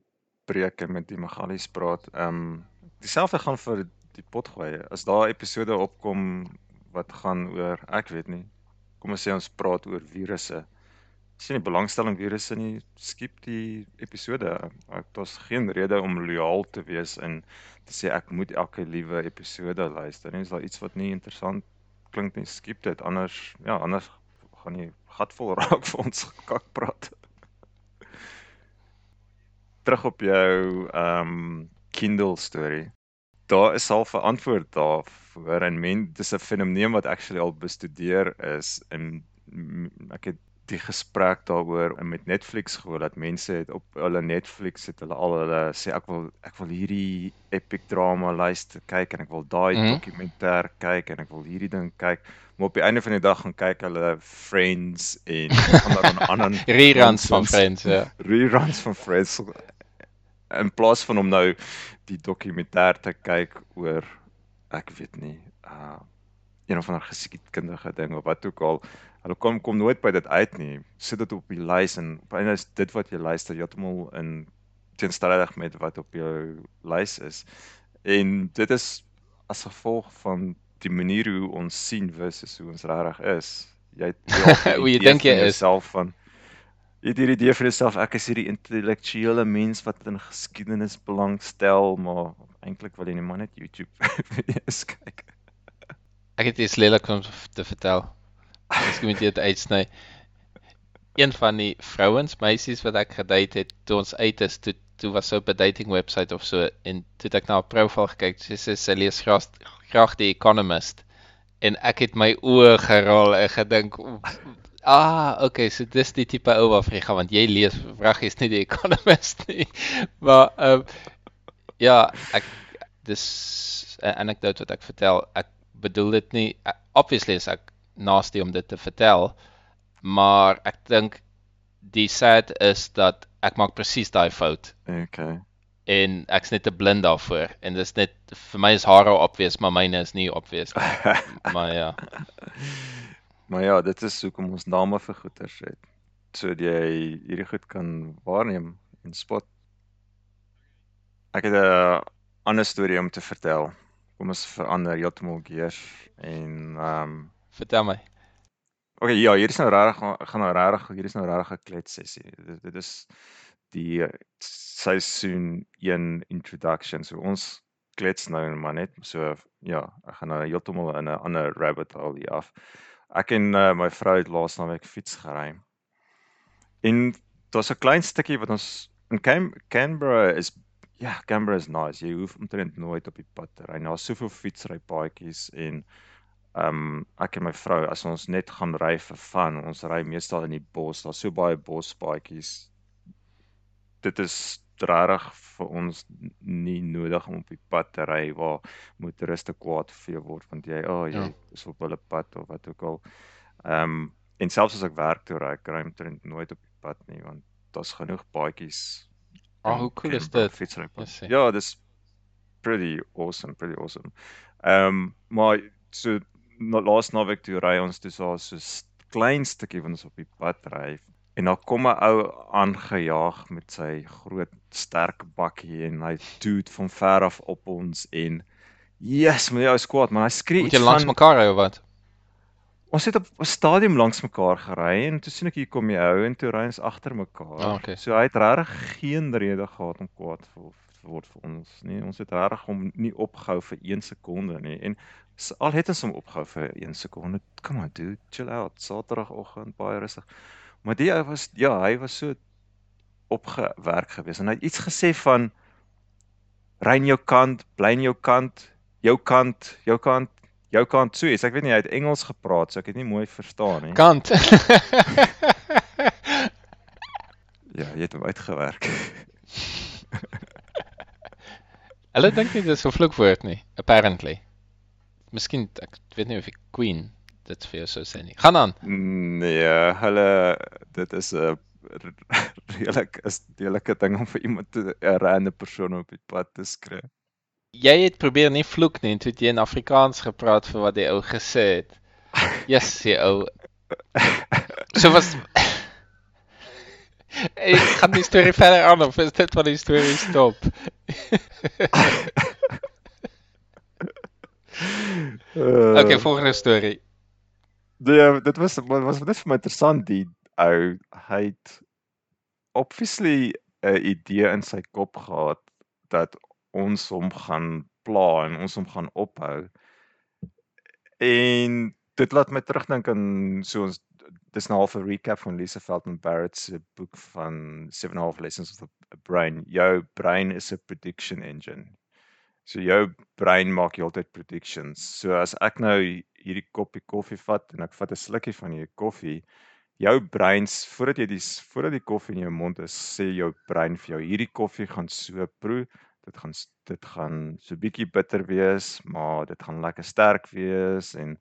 breek en met die Magalies praat. Ehm um, dieselfde gaan vir die potgoeie. As daar episode opkom wat gaan oor, ek weet nie. Kom ons sê ons praat oor virusse. As jy nie belangstelling virusse nie, skiep die episode. Daar's geen rede om lojaal te wees en te sê ek moet elke liewe episode luister nie. Is daar iets wat nie interessant klink nie, skiep dit. Anders ja, anders gaan jy gatvol raak vir ons kak praat. Terug op jou ehm um, Kindle storie. Daar is al 'n antwoord daarvoor en men dis 'n fenomeen wat actually al bestudeer is m- ek het die gesprek daaroor met Netflix gehoor dat mense het op hulle Netflix het hulle al hulle sê ek wil ek wil hierdie epic drama luister kyk en ek wil daai Mhm. dokumentêr kyk en ek wil hierdie ding kyk maar op die einde van die dag gaan kyk hulle Friends en ander en ander Reruns van. Friends, ja. reruns van Friends in plaas van om nou die dokumentêr te kyk oor ek weet nie uh een of ander geskiedkundige ding of wat ook al hulle kom kom nooit by dit uit nie. Sit dit op die lys en op einde is dit wat jy luister heeltemal in teenstrydig met wat op jou lys is. En dit is as gevolg van die manier hoe ons sien versus hoe ons regtig is. Jy Hoe jy dink jy is. jouself van jy het hierdie idee vir jouself ek is hierdie intellektuele mens wat in geskiedenis belangstel maar eintlik wil jy net maar net YouTube video's kyk Ek het iets lelik om te vertel. Miskien moet jy dit uitsny. Een van die vrouens, meisies wat ek gedate het toe ons uit is, toe toe was so op 'n dating website of so en toe het ek na haar profiel gekyk. Sy sê sy lees graag graag die Economist. En ek het my oë gerol en gedink Ah, okay, so dis die tipe ou waarvan jy gaan want jy lees vragies nie die Economist nie. Maar ehm um, ja, ek dis 'n anekdote wat ek vertel. Ek bedoel dit nie obviously is ek nasty om dit te vertel, maar ek dink die sad is dat ek maak presies daai fout okay en ek's net te blind daarvoor en dis net vir my is hare obvious, maar myne is nie obvious nie. Maar ja. maar ja dit is hoekom ons name vir goeters het sodat jy hierdie goed kan waarneem en spot ek het 'n ander storie om te vertel kom ons verander heeltemal gears en ehm um, Vertel my. Okay, ja, hier is nou regtig gaan nou regtig hier is nou regtig 'n klets sessie. Dit, dit is die seisoen 1 introduction. So ons klets nou maar net so ja, ek gaan nou heeltemal in 'n ander rabbit hole hier af. Ek en uh, my vrou het laas naweek fiets gery. En daar's 'n klein stukkie wat ons in Cam Canberra is ja, Canberra is nice. Jy hoef omtrent nooit op die pad te ry. Daar's soveel fietsrypaadjies en Ehm um, ek en my vrou as ons net gaan ry vir fun, ons ry meestal in die bos. Daar's so baie bospaadjies. Dit is regtig vir ons nie nodig om op die pad te ry waar motoriste kwaad vir jou word want jy, o, oh, jy Ja. is op hulle pad of wat ook al. Ehm um, en selfs as ek werk toe ry, ek ry omtrent nooit op die pad nie want daar's genoeg paadjies. Ah, in hoe cool is dit? Yes, sê. Ja, dis pretty awesome, pretty awesome. Ehm um, maar so na, laas naweek toe ry ons daar so 'n klein stukkie wat ons op die pad ry en daar kom 'n ou aangejaag met sy groot sterk bakkie en hy toet van ver af op ons en yes, my ou is kwaad, maar hy skree iets jy langs van mekaar ry of wat? ons het op 'n stadium langs mekaar gery en toe sien ek hier kom die ou en toe ry ons agter mekaar. Ah, okay. So hy het regtig geen rede gehad om kwaad te word vir ons nie. Ons het regtig hom nie opgehou vir 1 sekonde nie. En al het ons hom opgehou vir 1 sekonde, come on dude, chill out. Saterdagoggend baie rustig. Maar die ou was ja, hy was so opgewerk geweest en hy het iets gesê van ry in jou kant, bly in jou kant, jou kant, jou kant, jou kant so iets. Ek weet nie hy het Engels gepraat, so ek het nie mooi verstaan nie. Kant. Ja, jy het hom uitgewerk. Hulle dink nie dis 'n vloekwoord nie, apparently. Miskien ek weet nie of die Queen dit vir jou sou sê nie. Gaan aan. Nee, hulle dit is 'n redelik is redelike ding om vir iemand 'n rande persoon op die pad te skree. Jy het probeer nie vloek nie, toe het jy in Afrikaans gepraat vir wat die ou gesê het. Yes, die ou. So was Ek gaan die storie verder aan of is dit waar die storie stop? Okay, volgende storie. Nee, dit was was net vir my interessant die ou hy het obviously 'n idee in sy kop gehad dat ons hom gaan pla en ons hom gaan ophou. En dit laat my terugdink aan so ons dis nou half 'n recap van Lisa Feldman Barrett se boek van 7 and a half lessons of the brain. Jou brein is 'n prediction engine. So jou brein maak heeltyd predictions. So as ek nou hierdie koppie koffie vat en ek vat 'n slukkie van hierdie koffie, jou brein s- voordat jy die voordat die koffie in jou mond is, sê jou brein vir jou hierdie koffie gaan so proe, dit gaan dit gaan so bietjie bitter wees, maar dit gaan lekker sterk wees en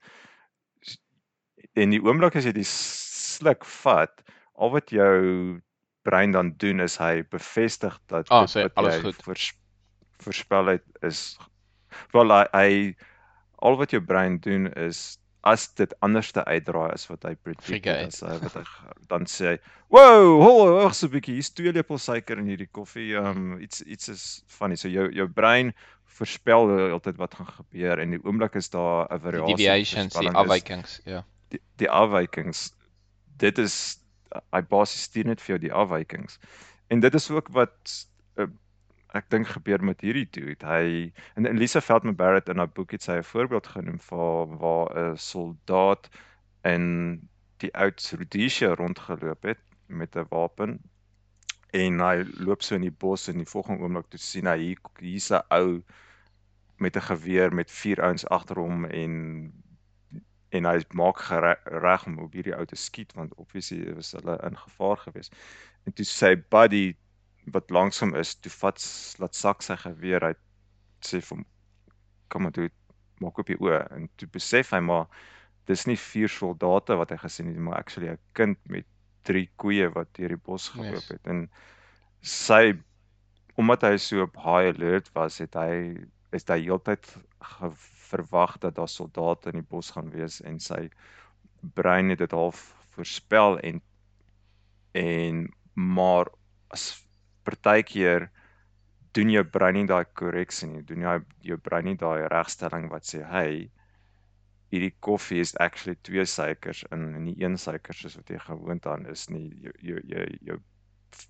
en die oomblik as jy die sluk vat, al wat jou brein dan doen is hy bevestig dat Ah, dit sê wat alles jy goed. voors, voorspel het is wel hy, hy al wat jou brein doen is as dit anderste uitdraai as wat hy predict uit. as hy wat hy dan sê hy, "Wow, ho, wag so 'n bietjie, hier's twee lepels suiker in hierdie koffie. Um iets iets is funny." So jou jou brein voorspel altyd wat gaan gebeur en die oomblik is daar 'n variasie. deviations, die is- afwykings, ja. die, die afwykings dit is hy basies stuur net vir jou die afwykings. En dit is ook wat uh, ek dink gebeur met hierdie dude. Hy en Lisa Feldman Barrett in haar boek het sy 'n voorbeeld genoem van waar 'n soldaat in die oud Rhodesia rondgeloop het met 'n wapen en hy loop so in die bos en die volgende oomblik toe sien hy hier hier's 'n ou met 'n geweer met vier ouens agter hom en en hy maak reg om op hierdie ou te skiet want obviously was hulle in gevaar gewees. En toe sy buddy wat langs hom is, toe vat laat sak sy geweer uit. Sê vir hom kom maar toe maak op die oë. En toe besef hy maar dis nie vier soldate wat hy gesien het maar actually 'n kind met drie koeie wat deur die bos geloop Yes. het. En sy omdat hy so op high alert was, het hy is hy heeltyd verwag dat daar soldate in die bos gaan wees en sy brein het dit half voorspel en en maar as partykeer doen jou brein nie daai korreksie nie, doen jy jou brein nie daai regstelling wat sê hey hierdie koffie is actually twee suikers in en nie een suiker soos wat jy gewoond aan is nie. Jou jou jou, jou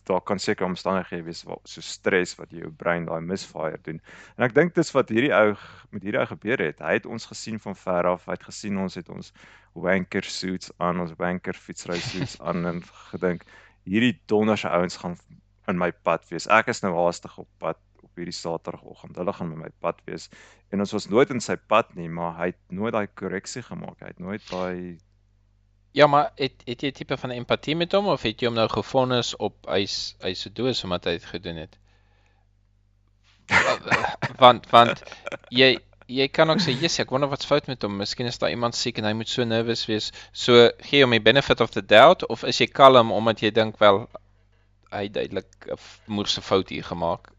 daar kan seker omstandighede wees waar so stres wat jou brein daai misfire doen. En ek dink dis wat hierdie ou met hierdie ou gebeur het. Hy het ons gesien van ver af. Hy het gesien ons het ons wanker suits aan, ons wanker fietsry suits aan en gedink hierdie donderse ouens gaan in my pad wees. Ek is nou haastig op pad op hierdie Saterdagoggend. Hulle gaan met my pad wees. En ons was nooit in sy pad nie, maar hy het nooit daai korreksie gemaak. Hy het nooit daai Ja, maar het het jy 'n tipe van empatie met hom of het jy hom nou gefonnis op hy's hy's so doos omdat hy dit gedoen het? want want jy jy kan ook sê, "Jesus, ek wonder wat's fout met hom. Miskien is daar iemand siek en hy moet so nervous wees." So gee hom die benefit of the doubt of is jy kalm omdat jy dink wel hy duidelik 'n moerse fout hier gemaak.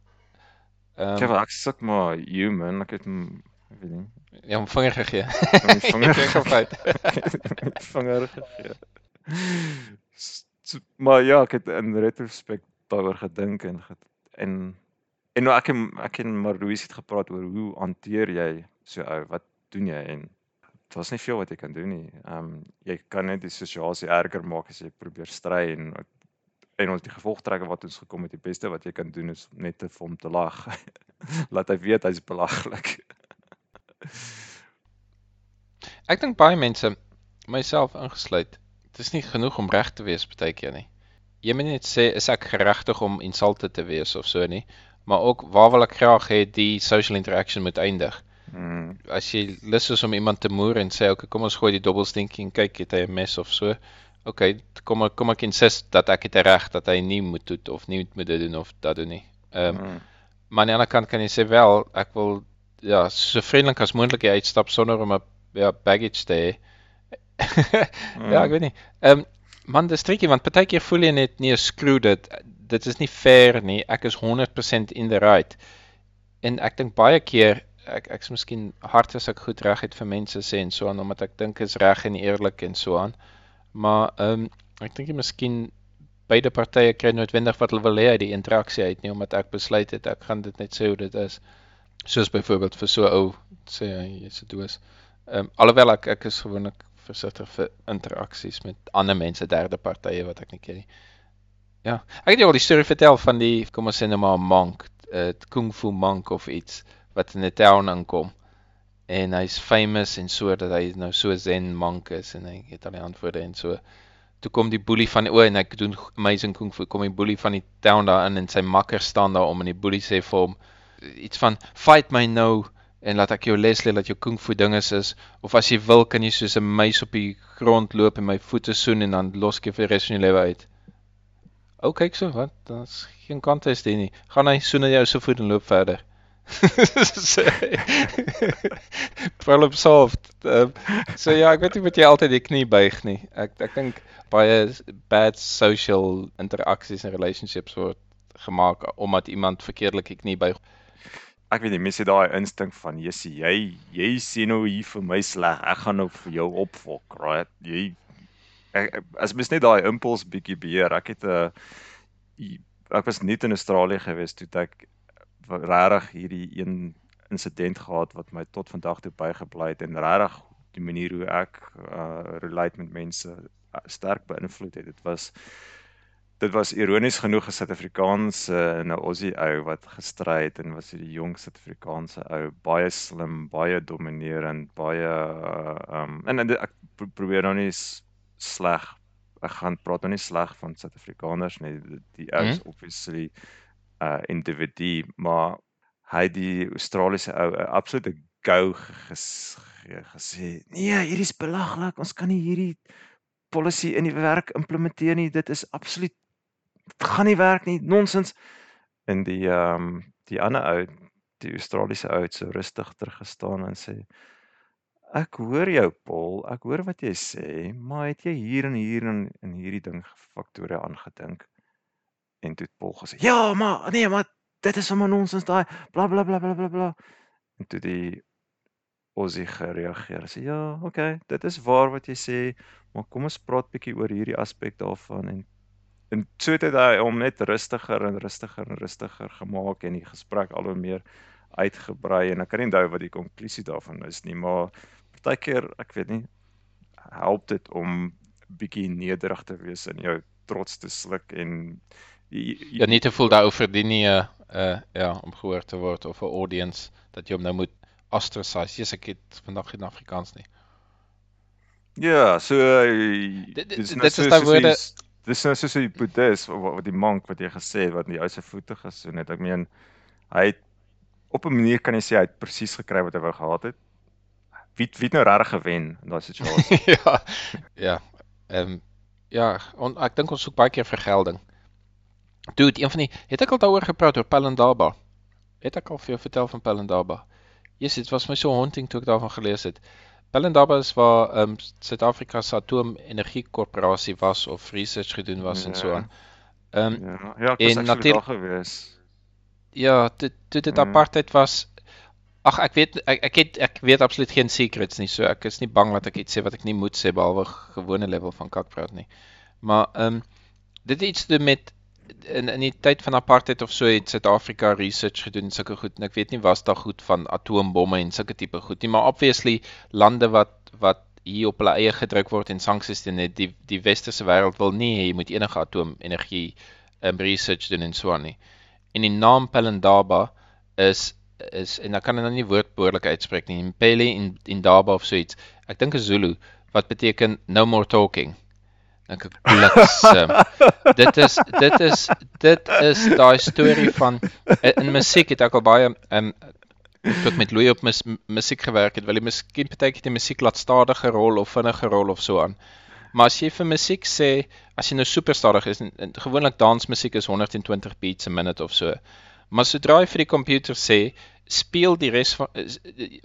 Ehm um, ek suk maar human. Ek het hom ek weet nie. ja, hom vinger gegee. Hom vinger gefeit. vinger gegee. Maar ja, ek het in retrospect daaroor gedink en ge, en en nou ek en ek en Marloes het gepraat oor hoe hanteer jy so ou, wat doen jy en daar's nie veel wat jy kan doen nie. Ehm um, jy kan net die situasie erger maak as jy probeer stry en en ons die gevolgtrekke wat ons gekom het, die beste wat jy kan doen is net te vir hom te lag. Laat hy weet hy's belaglik. Ek dink baie mense, myself ingesluit, dit is nie genoeg om reg te wees partykeer nie. Jy moet net sê is ek geregtig om insulted te wees of so nie, maar ook waar wil ek graag hê die social interaction moet eindig. Mm, As jy lus is om iemand te moer en sê okay, kom ons gooi die dobbelstinkie en kyk het hy 'n mes of so. Okay, kom ek kom ek insist dat ek het reg dat hy nie moet doen of nie moet dit doen of dat doen nie. Ehm um, mm, Maar aan die ander kant kan jy sê wel, ek wil ja, so vriendelik as moontlik uitstap sonder om 'n ja, baggage te hê. ja, ek weet nie. Ehm um, man, dis tricky want partykeer voel jy net nie 'n skroe dit dit is nie fair nie. Ek is 100% in the right. En ek dink baie keer ek ek's miskien hard as ek goed reg het vir mense sê en so aan omdat ek dink is reg en eerlik en so aan. Maar ehm um, ek dink jy miskien beide partye kry noodwendig wat hulle wil hê uit die interaksie uit nie omdat ek besluit het ek gaan dit net sê hoe dit is. Soos byvoorbeeld vir so ou sê hy is 'n doos. Ehm um, alhoewel ek ek is gewoonlik versigtig vir interaksies met ander mense, derde partye wat ek nie ken nie. Ja, ek het jou al die storie vertel van die kom ons sê nou maar 'n monk, 'n kung fu monk of iets wat in 'n town aankom. En hy's famous en so dat hy nou so zen monk is en hy het al die antwoorde en so. Toe kom die boelie van o en ek doen amazing kung fu kom die boelie van die town daar in en sy makker staan daar om en die boelie sê vir hom iets van fight my nou en laat ek jou les leer dat jou kung fu dinges is of as jy wil kan jy soos 'n muis op die grond loop en my voete soen en dan los ek vir die res van jou lewe uit. Ou kyk so, wat? Daar's geen contest hier nie. Gaan hy soen jou se voet en loop verder. Problem solved. Um, so ja, ek weet nie wat jy altyd die knie buig nie. Ek ek dink baie bad social interaksies en relationships word gemaak omdat iemand verkeerdelik die knie buig. Ek weet nie, mense het daai instink van Jessie, jy jy sien nou hier vir my sleg. Ek gaan nou vir jou opfok, right? Jy ek, as mens net daai impuls bietjie beheer. Ek het 'n ek was net in Australië gewees toe ek regtig hierdie een insident gehad wat my tot vandag toe bygebly het en regtig die manier hoe ek uh relate met mense uh, sterk beïnvloed het. Dit was dit was ironies genoeg 'n Suid-Afrikaanse en 'n Aussie ou wat gestry het en was hierdie jong Suid-Afrikaanse ou, baie slim, baie dominerend, baie uh, um en, en ek pro probeer nou nie sleg ek gaan praat nou nie sleg van Suid-Afrikaners nie. Die, die ou is Mhm. obviously uh individu, maar hy die Australiese ou 'n absolute go ges, ge- gesê. Nee, hierdie is belaglik. Ons kan nie hierdie policy in die werk implementeer nie. Dit is absoluut dit gaan nie werk nie. Nonsens. En die ehm um, die ander ou, die Australiese ou het so rustig teruggestaan en sê Ek hoor jou Paul, ek hoor wat jy sê, maar het jy hier en hier en in hierdie ding faktore aangedink? En toe het Paul gesê: "Ja, maar nee, maar dit is sommer nonsens daai bla bla bla bla bla bla." En toe die Aussie gereageer. Sê: "Ja, okay, dit is waar wat jy sê, maar kom ons praat bietjie oor hierdie aspek daarvan." En en so het hy hom net rustiger en rustiger en rustiger gemaak en die gesprek al hoe meer uitgebrei en ek kan nie onthou wat die konklusie daarvan is nie, maar partykeer, ek weet nie, help dit om bietjie nederig te wees en jou trots te sluk en jy, jy, Ja, nie te voel daar verdien nie 'n uh, ja, om gehoor te word of 'n audience dat jy hom nou moet ostracize. Jesus, ek het vandag geen Afrikaans nie. Ja, so uh, Dit- dis nou dit is daai soos woorde- Dis nou soos die boeddhis wat die monk wat jy gesê het wat in die ou se voete gesoen het. Ek meen hy het op 'n manier kan jy sê hy het presies gekry wat hy wou gehad het. Wie wie het nou regtig gewen in daai situasie? ja. Ja. Ehm ja, on, ek dink ons soek baie keer vergelding. Dude, een van die het ek al daaroor gepraat oor Pelindaba. Het ek al vir jou vertel van Pelindaba? Yes, dit was my so haunting toe ek daarvan gelees het. Pelindaba is waar ehm um, Suid-Afrika se atoomenergie korporasie was of research gedoen was en so Ja. aan. Ehm um, Ja, ja, ek was daar gewees. Ja, dit dit Mm. apartheid was. Ag ek weet ek ek het ek weet absoluut geen secrets nie. So ek is nie bang dat ek iets sê wat ek nie moet sê behalwe gewone level van kakpraat nie. Maar ehm um, dit het iets te doen met in in die tyd van apartheid of so het Suid-Afrika research gedoen en sulke goed en ek weet nie was daar goed van atoombomme en sulke tipe goed nie, maar obviously lande wat wat hier op hulle eie gedruk word en sanksies teen het, die die westerse wêreld wil nie hê jy moet enige atoomenergie um, research doen en so aan nie. En die naam Pelindaba is is en ek kan dit nou nie woordbehoorlik uitspreek nie. Impele in Indaba of so iets. Ek dink 'n Zulu wat beteken no more talking. Dink ek bliksem. dit is dit is dit is daai storie van in, in musiek het ek al baie um tot met Louis op mus, musiek gewerk het, wil jy miskien partykeer die musiek laat stadiger rol of vinniger rol of so aan. Maar as jy vir musiek sê, as jy nou super stadig is, en, en gewoonlik dansmusiek is 120 beats a minute of so. Maar sodra jy vir die komputer sê, speel die res van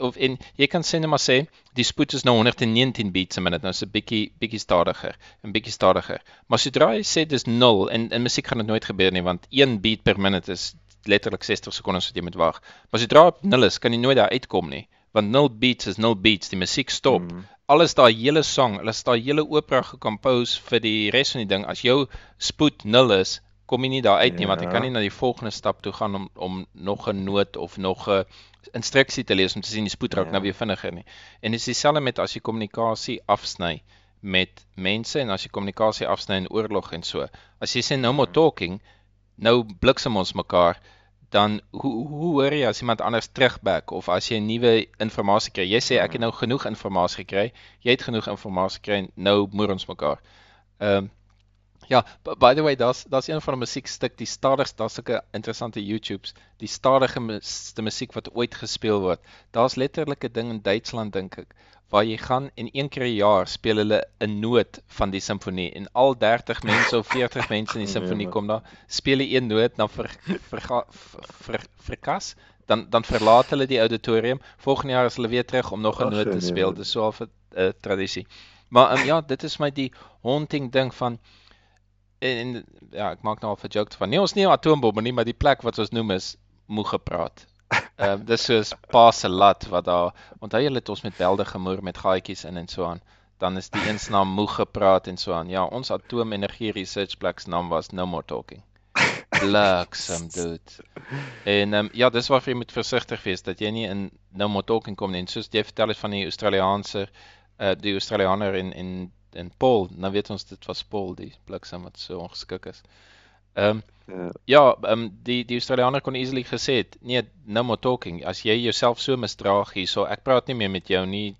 of en jy kan sê net maar sê die spoed is nou 119 beats a minute, nou is dit bietjie bietjie stadiger, 'n bietjie stadiger. Maar sodra jy sê dis 0 en in musiek gaan dit nooit gebeur nie want 1 beat per minute is letterlik 60 sekondes wat jy moet wag. Maar sodra op 0 is, kan jy nooit daar uitkom nie, want 0 beats is 0 beats, die musiek stop. Mm. Alles daai hele song, hulle daai hele opera gekompose vir die res van die ding. As jou spoed 0 is, kom jy nie daar uit nie want jy Ja. kan nie na die volgende stap toe gaan om om nog 'n noot of nog 'n instruksie te lees om te sien die spoed raak Ja. nou weer vinniger nie. En dit is dieselfde met as jy kommunikasie afsny met mense en as jy kommunikasie afsny in oorlog en so. As jy sê no more talking, nou bliksem ons mekaar, dan hoe hoe hoor jy as iemand anders terugback of as jy nuwe inligting kry? Jy sê ek het nou genoeg inligting gekry. Jy het genoeg inligting gekry, nou moer ons mekaar. Ehm Ja, by the way, daar's daar's een van 'n musiekstuk, die stadigste, daar's sulke interessante YouTubes, die stadigste musiek wat ooit gespeel word. Daar's letterlik 'n ding in Duitsland dink ek, waar jy gaan en een keer 'n jaar speel hulle 'n noot van die simfonie en al 30 mense of 40 mense in die Nee, simfonie man. kom daar, speel jy een noot, dan ver, verga- ver, ver, verkas, dan dan verlaat hulle die auditorium. Volgende jaar is hulle weer terug om nog 'n noot te nee, speel. man. Dis so 'n uh, tradisie. Maar um, ja, dit is my die haunting ding van en, en ja, ek maak nou al 'n joke van. Nee, ons nie 'n atoombomme nie, maar die plek wat ons noem is moeg gepraat. Ehm um, dis soos pa se lat wat daar onthou julle het ons met belde gemoer met gaatjies in en so aan. Dan is die een se naam moeg gepraat en so aan. Ja, ons atoomenergie research plek se naam was no more talking. Bliksem dude. En ehm um, ja, dis waarvoor jy moet versigtig wees dat jy nie in no more talking kom nie. En soos jy vertel het van die Australiese uh die Australianer in in in Paul, nou weet ons dit was Paul die bliksem wat so ongeskik is. Ehm um, Ja. Ja, ehm um, die die Australianer kon easily gesê het, nee, no more talking. As jy jouself so misdraag hierso, ek praat nie meer met jou nie.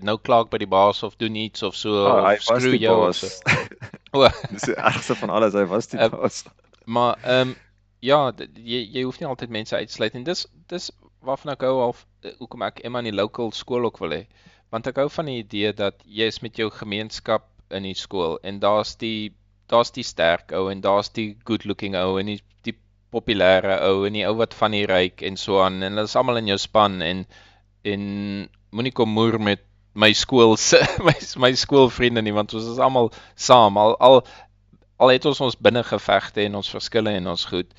Nou klaag by die baas of doen iets of so hy of die jou of baas. so. O, Dis die ergste van alles, hy was die Ehm, baas. maar ehm um, ja, jy jy hoef nie altyd mense uit te sluit en dis dis waarvan ek hou al eh, hoekom ek Emma in die local skool ook wil hê. Want ek hou van die idee dat jy is met jou gemeenskap in die skool en daar's die daar's die sterk ou en daar's die good looking ou en die die populêre ou en die ou wat van die ryk en so aan en hulle is almal in jou span en en moenie kom moer met my skool se my my skoolvriende nie want ons is almal saam al al al het ons ons binnengevegte en ons verskille en ons goed.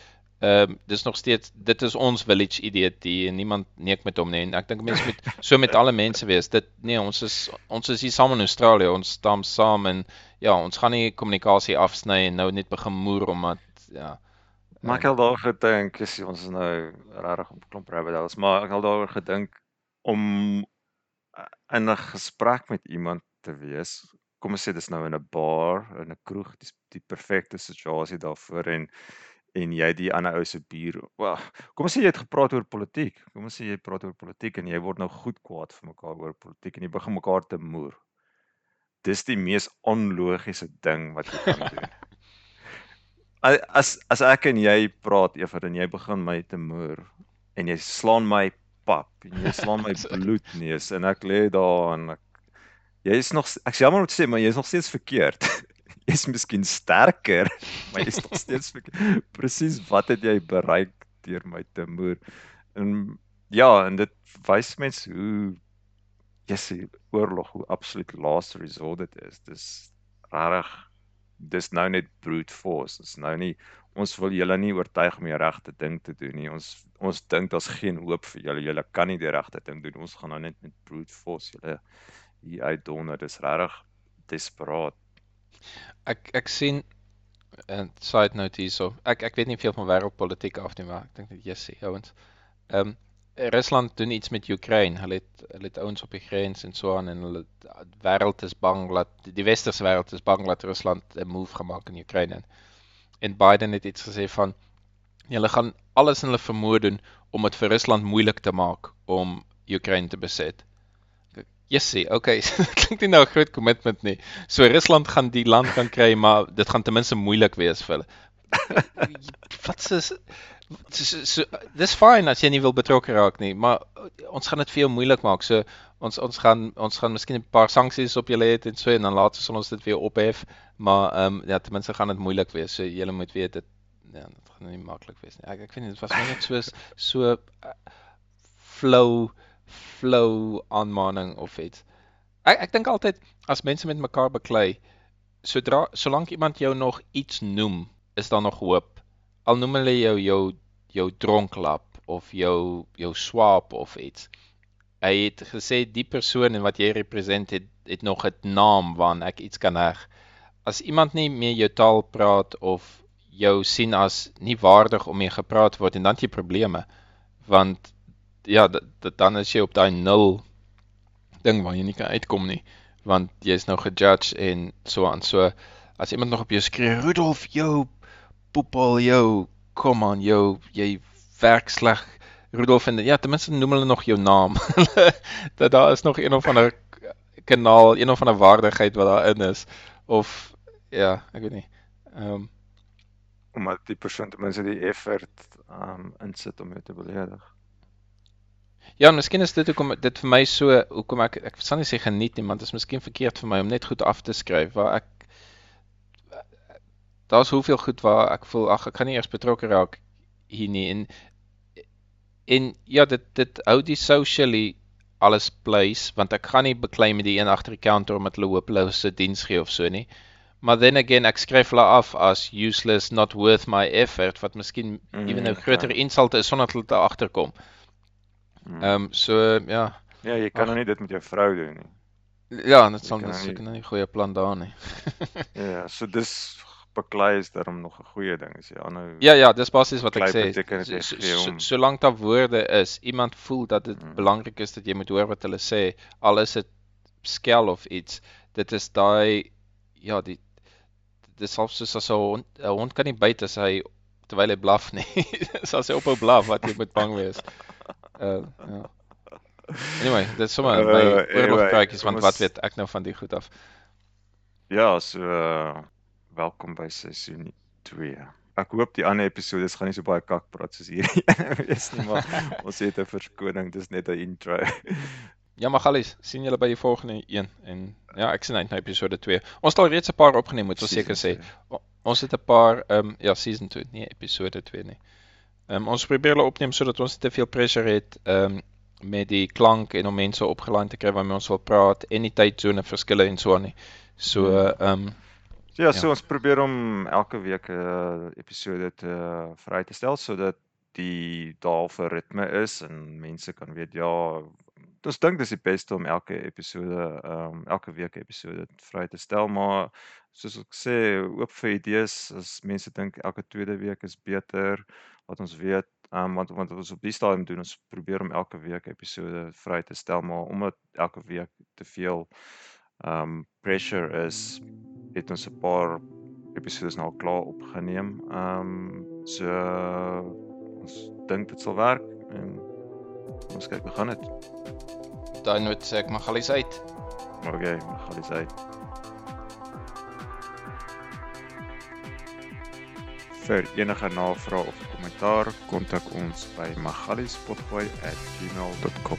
Ehm um, dis nog steeds dit is ons village identity en niemand neek met hom nie. En ek dink mense moet so met alle mense wees. Dit nee, ons is ons is hier saam in Australië. Ons staan saam en ja, ons gaan nie kommunikasie afsny en nou net begin moer omdat ja. Maar ek het al daaroor gedink, is ons is nou regtig op klomp rabbit holes, maar ek het daaroor gedink om uh, in 'n gesprek met iemand te wees. Kom ons sê dis nou in 'n bar, in 'n kroeg, dis die perfekte situasie daarvoor en en jy die ander ou se bier. Wel, kom ons sê jy het gepraat oor politiek. Kom ons sê jy praat oor politiek en jy word nou goed kwaad vir mekaar oor politiek en jy begin mekaar te moer. Dis die mees onlogiese ding wat jy kan doen. As as ek en jy praat Evert en jy begin my te moer en jy slaan my pap en jy slaan my bloedneus en ek lê daar en ek jy is nog ek sê jammer om te sê maar jy is nog steeds verkeerd. Jy's miskien sterker, maar jy's nog steeds. Presies wat het jy bereik deur my te moer? En ja, en dit wys mens hoe jy sê oorlog hoe absoluut last resort dit is. Dis regtig dis nou net brute force. Dis nou nie ons wil julle nie oortuig om die regte ding te doen nie. Ons ons dink daar's geen hoop vir julle. Julle kan nie die regte ding doen. Ons gaan nou net met brute force julle hier uitdonder. Dis regtig desperaat. Ek ek sien 'n side note hierso. Ek ek weet nie veel van wêreldpolitiek af nie, maar ek dink dit Jessie ouens. Ehm Rusland doen iets met Oekraïne. Hulle het hulle het ouens op die grens en so aan en hulle wêreld is bang dat die westerse wêreld is bang dat Rusland 'n move gemaak in Oekraïne. En Biden het iets gesê van hulle gaan alles in hulle vermoë doen om dit vir Rusland moeilik te maak om Oekraïne te beset. Jessie, okay, klink nie nou 'n groot commitment nie. So Rusland gaan die land kan kry, maar dit gaan ten minste moeilik wees vir hulle. Wat is so, so, so, dis fyn as jy nie wil betrokke raak nie, maar ons gaan dit vir jou moeilik maak. So ons ons gaan ons gaan miskien 'n paar sanksies op julle hê en so en dan later sal ons dit weer ophef, maar ehm um, ja, ten minste gaan dit moeilik wees. So julle moet weet dit ja, dit gaan nie maklik wees nie. Ek ek nie, dit was net so so uh, flow flow aanmaning of iets. Ek ek dink altyd as mense met mekaar beklei, sodra solank iemand jou nog iets noem, is daar nog hoop. Al noem hulle jou jou jou dronklap of jou jou swaap of iets. Hy het gesê die persoon en wat jy represent het, het nog 'n naam waaraan ek iets kan heg. As iemand nie meer jou taal praat of jou sien as nie waardig om mee gepraat word en dan het jy probleme want ja, d- d- dan is jy op daai nul ding waar jy nie kan uitkom nie, want jy is nou gejudge en so aan. So as iemand nog op jou skree, Rudolf, jou poepel, jou, kom aan, jou, jy werk sleg. Rudolf en ja, ten minste noem hulle nog jou naam. dat daar is nog een of ander kanaal, een of ander waardigheid wat daarin is of ja, ek weet nie. Ehm um, omdat die persoon ten minste die effort um insit om jou te beledig. Ja, miskien is dit hoekom dit vir my so hoekom ek ek sal nie sê geniet nie, want dit is miskien verkeerd vir my om net goed af te skryf waar ek daar's hoeveel goed waar ek voel ag ek kan nie eers betrokke raak hier nie en en ja dit dit hou die socially alles place want ek gaan nie beklei met die een agter die counter omdat hulle hopelose diens gee of so nie. Maar then again ek skryf hulle af as useless not worth my effort wat miskien mm, ewen 'n groter okay. insult is sonder dat hulle daar agterkom. Mm. Ehm um, so ja. Ja, jy kan nou nie dit met jou vrou doen nie. Ja, dit sal net seker nie 'n goeie plan daar nie. ja, so dis beklei is daarom nog 'n goeie ding as jy aanhou. Ja ja, dis basies wat ek sê. Solank so, so daar woorde is, iemand voel dat dit hmm. belangrik is dat jy moet hoor wat hulle sê, al is dit skel of iets. Dit is daai ja, die dis self soos as 'n hond, 'n hond kan nie byt as hy terwyl hy blaf nie. As hy ophou blaf wat jy moet bang wees. Uh ja. Anyway, dit is sommer uh, my oorlogpraatjies anyway, want wat weet ek nou van die goed af. Ja, so uh, welkom by seisoen 2. Ek hoop die ander episode gaan nie so baie kak praat soos hierdie wees nie, maar ons het 'n verskoning, dis net 'n intro. ja, maar gallies, sien julle by die volgende een en ja, ek sien uit na episode 2. Ons het al reeds 'n paar opgeneem, moet ons seker sê. Ons het 'n paar ehm um, ja, season 2, nie episode 2 nie. Ehm um, ons probeer hulle opneem sodat ons nie te veel pressure het ehm um, met die klank en om mense opgelaai te kry waarmee ons wil praat en die tydsone verskille en so aan nie. So hmm. ehm um, Ja, so ja. ons probeer om elke week 'n uh, episode te uh, vry te stel sodat die daarvoor ritme is en mense kan weet ja, ons dink dis die beste om elke episode ehm um, elke week episode vry te stel, maar soos ek sê, oop vir idees as mense dink elke tweede week is beter, wat ons weet, ehm um, want want ons op die stadium doen ons probeer om elke week episode vry te stel, maar omdat elke week te veel ehm um, pressure is het ons 'n paar episodes nou klaar opgeneem. Ehm um, so ons dink dit sal werk en ons kyk hoe gaan dit. Daai noot sê ek mag alles uit. OK, mag alles uit. Vir enige navrae of kommentaar, kontak ons by magaliespotgooi@gmail.com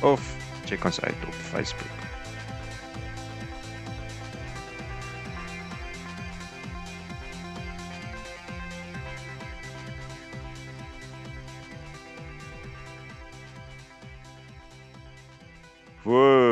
of check ons uit op Facebook. Woe,